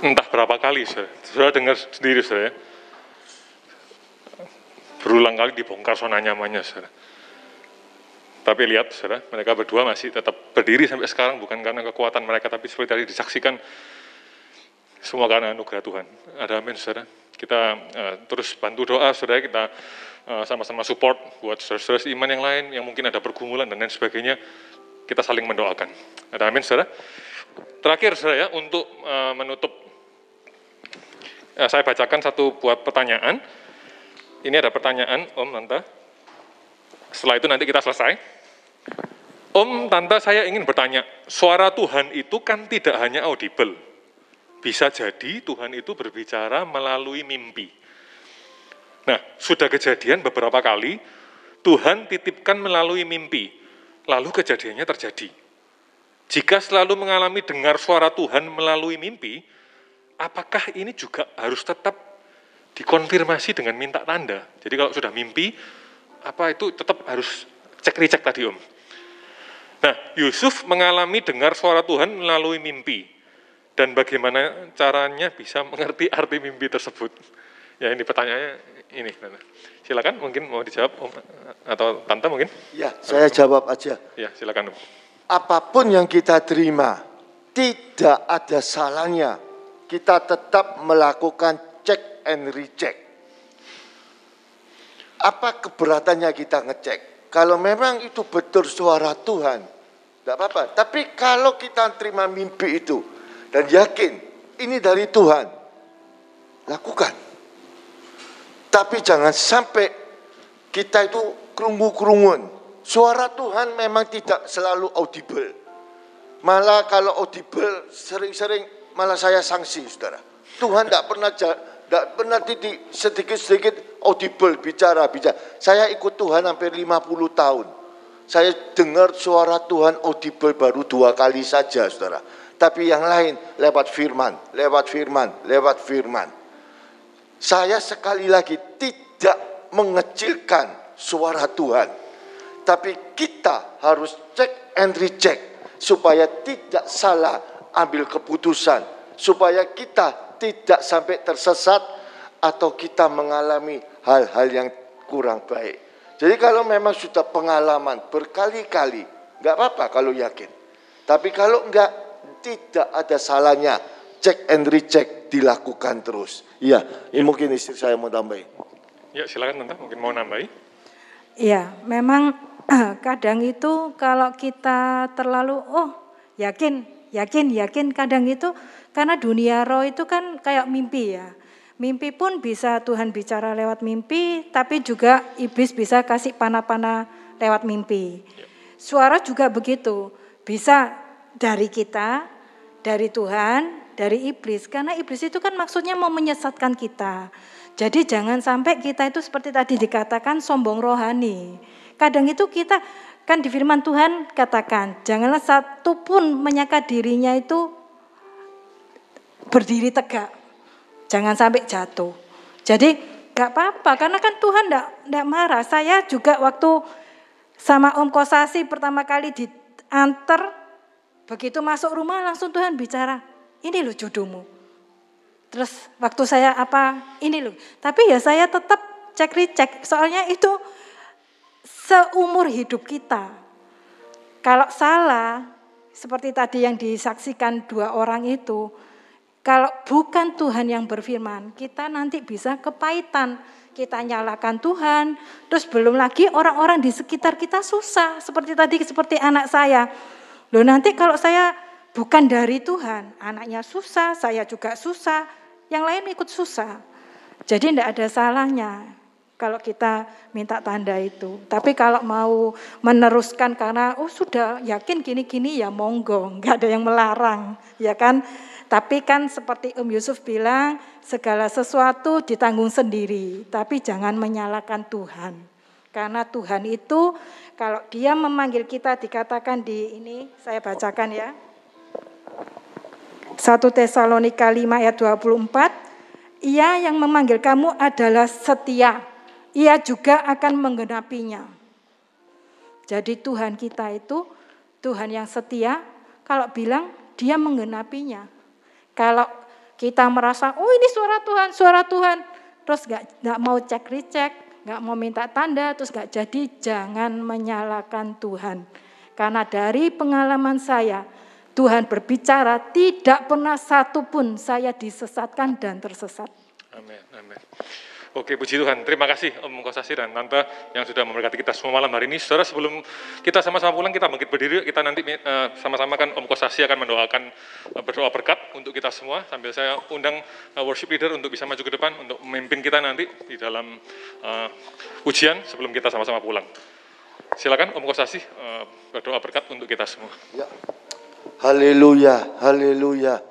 A: Entah berapa kali, saudara. Saudara dengar sendiri, saudara ya. Berulang kali dibongkar zona nyamannya, saudara. Tapi lihat, saudara, mereka berdua masih tetap berdiri sampai sekarang, bukan karena kekuatan mereka, tapi seperti tadi disaksikan, semua karena anugerah Tuhan. Ada amin, saudara. Kita eh, terus bantu doa, saudara. Kita eh, sama-sama support buat saudara-saudara iman yang lain, yang mungkin ada pergumulan dan lain sebagainya. Kita saling mendoakan. Ada amin, saudara. Terakhir, saudara, ya, untuk eh, menutup, eh, saya bacakan satu buat pertanyaan. Ini ada pertanyaan, Om, Tante. Setelah itu nanti kita selesai. Om, Tante, saya ingin bertanya, suara Tuhan itu kan tidak hanya audible. Bisa jadi Tuhan itu berbicara melalui mimpi. Nah, sudah kejadian beberapa kali, Tuhan titipkan melalui mimpi, lalu kejadiannya terjadi. Jika selalu mengalami dengar suara Tuhan melalui mimpi, apakah ini juga harus tetap dikonfirmasi dengan minta tanda? Jadi kalau sudah mimpi, apa itu tetap harus cek-recek tadi Om? Nah, Yusuf mengalami dengar suara Tuhan melalui mimpi. Dan bagaimana caranya bisa mengerti arti mimpi tersebut? Ya ini pertanyaannya ini. Silakan mungkin mau dijawab Om atau Tante mungkin?
B: Ya, saya jawab aja.
A: Ya, silakan Om.
B: Apa pun yang kita terima, tidak ada salahnya kita tetap melakukan check and recheck. Apa keberatannya kita ngecek? Kalau memang itu betul suara Tuhan, tidak apa-apa. Tapi kalau kita terima mimpi itu dan yakin ini dari Tuhan, lakukan. Tapi jangan sampai kita itu kerungu-kerungun. Suara Tuhan memang tidak selalu audible. Malah kalau audible sering-sering malah saya sanksi, saudara. Tuhan tidak pernah tidak pernah titik sedikit-sedikit audible bicara bicara. Saya ikut Tuhan hampir 50 tahun. Saya dengar suara Tuhan audible baru dua kali saja, saudara. Tapi yang lain lewat firman, lewat firman, lewat firman. Saya sekali lagi tidak mengecilkan suara Tuhan. Tapi kita harus cek and recheck supaya tidak salah ambil keputusan. Supaya kita tidak sampai tersesat atau kita mengalami hal-hal yang kurang baik. Jadi kalau memang sudah pengalaman berkali-kali, nggak apa-apa kalau yakin. Tapi kalau enggak, tidak ada salahnya cek and recheck dilakukan terus. Iya, ini mungkin istri saya mau tambahin.
A: Ya, silakan Tante, mungkin mau nambahi.
D: Iya, memang [clears throat] kadang itu kalau kita terlalu oh yakin, yakin, yakin kadang itu karena dunia roh itu kan kayak mimpi ya. Mimpi pun bisa Tuhan bicara lewat mimpi, tapi juga iblis bisa kasih panah-panah lewat mimpi. Suara juga begitu, bisa dari kita, dari Tuhan, dari iblis. Karena iblis itu kan maksudnya mau menyesatkan kita. Jadi jangan sampai kita itu seperti tadi dikatakan sombong rohani. Kadang itu kita kan di firman Tuhan katakan, janganlah satu pun menyangka dirinya itu berdiri tegak. Jangan sampai jatuh. Jadi gak apa-apa karena kan Tuhan ndak marah. Saya juga waktu sama Om Kosasi pertama kali diantar begitu masuk rumah langsung Tuhan bicara, ini loh jodohmu. Terus waktu saya apa, ini loh. Tapi ya saya tetap cek recek, soalnya itu seumur hidup kita. Kalau salah, seperti tadi yang disaksikan dua orang itu, kalau bukan Tuhan yang berfirman, kita nanti bisa kepahitan. Kita nyalakan Tuhan, terus belum lagi orang-orang di sekitar kita susah. Seperti tadi, seperti anak saya. Loh nanti kalau saya bukan dari Tuhan, anaknya susah, saya juga susah, yang lain ikut susah. Jadi tidak ada salahnya kalau kita minta tanda itu. Tapi kalau mau meneruskan karena oh sudah yakin gini-gini ya monggo, nggak ada yang melarang, ya kan? Tapi kan seperti Om Yusuf bilang, segala sesuatu ditanggung sendiri, tapi jangan menyalahkan Tuhan. Karena Tuhan itu kalau dia memanggil kita dikatakan di ini, saya bacakan ya. 1 Tesalonika 5 ayat 24, ia yang memanggil kamu adalah setia, ia juga akan menggenapinya. Jadi Tuhan kita itu Tuhan yang setia, kalau bilang dia menggenapinya. Kalau kita merasa, oh ini suara Tuhan, suara Tuhan, terus gak, gak mau cek recek, gak mau minta tanda, terus gak jadi, jangan menyalahkan Tuhan. Karena dari pengalaman saya, Tuhan berbicara, tidak pernah satu pun saya disesatkan dan tersesat.
A: Amin, amin. Oke, puji Tuhan. Terima kasih Om Kosasi dan Tante yang sudah memberkati kita semua malam hari ini. Saudara, sebelum kita sama-sama pulang, kita bangkit berdiri. Kita nanti uh, sama-sama kan Om Kosasi akan mendoakan uh, berdoa berkat untuk kita semua. Sambil saya undang uh, worship leader untuk bisa maju ke depan untuk memimpin kita nanti di dalam uh, ujian sebelum kita sama-sama pulang. Silakan Om Kosasi uh, berdoa berkat untuk kita semua.
B: Ya. Haleluya, haleluya.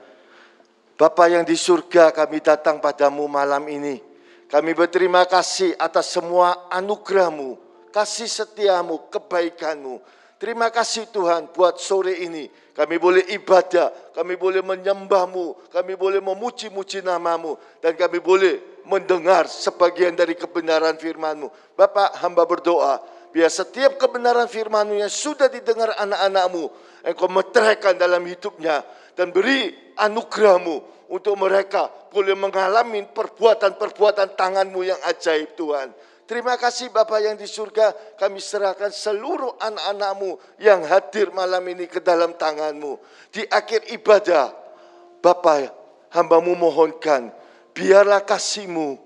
B: Bapak yang di surga kami datang padamu malam ini. Kami berterima kasih atas semua anugerahmu, kasih setiamu, kebaikanmu. Terima kasih Tuhan buat sore ini. Kami boleh ibadah, kami boleh menyembahmu, kami boleh memuji-muji namamu. Dan kami boleh mendengar sebagian dari kebenaran firmanmu. Bapak hamba berdoa, biar setiap kebenaran firmanmu yang sudah didengar anak-anakmu, engkau meteraikan dalam hidupnya. Dan beri anugerahmu untuk mereka boleh mengalami perbuatan-perbuatan tanganmu yang ajaib Tuhan. Terima kasih Bapak yang di surga, kami serahkan seluruh anak-anakmu yang hadir malam ini ke dalam tanganmu. Di akhir ibadah, Bapak hambamu mohonkan, biarlah kasihmu,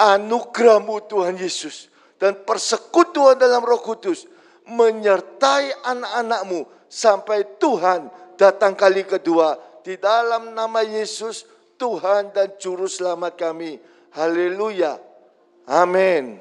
B: anugerahmu Tuhan Yesus, dan persekutuan dalam roh kudus, menyertai anak-anakmu sampai Tuhan datang kali kedua di dalam nama Yesus Tuhan dan Juru Selamat kami. Haleluya. Amin.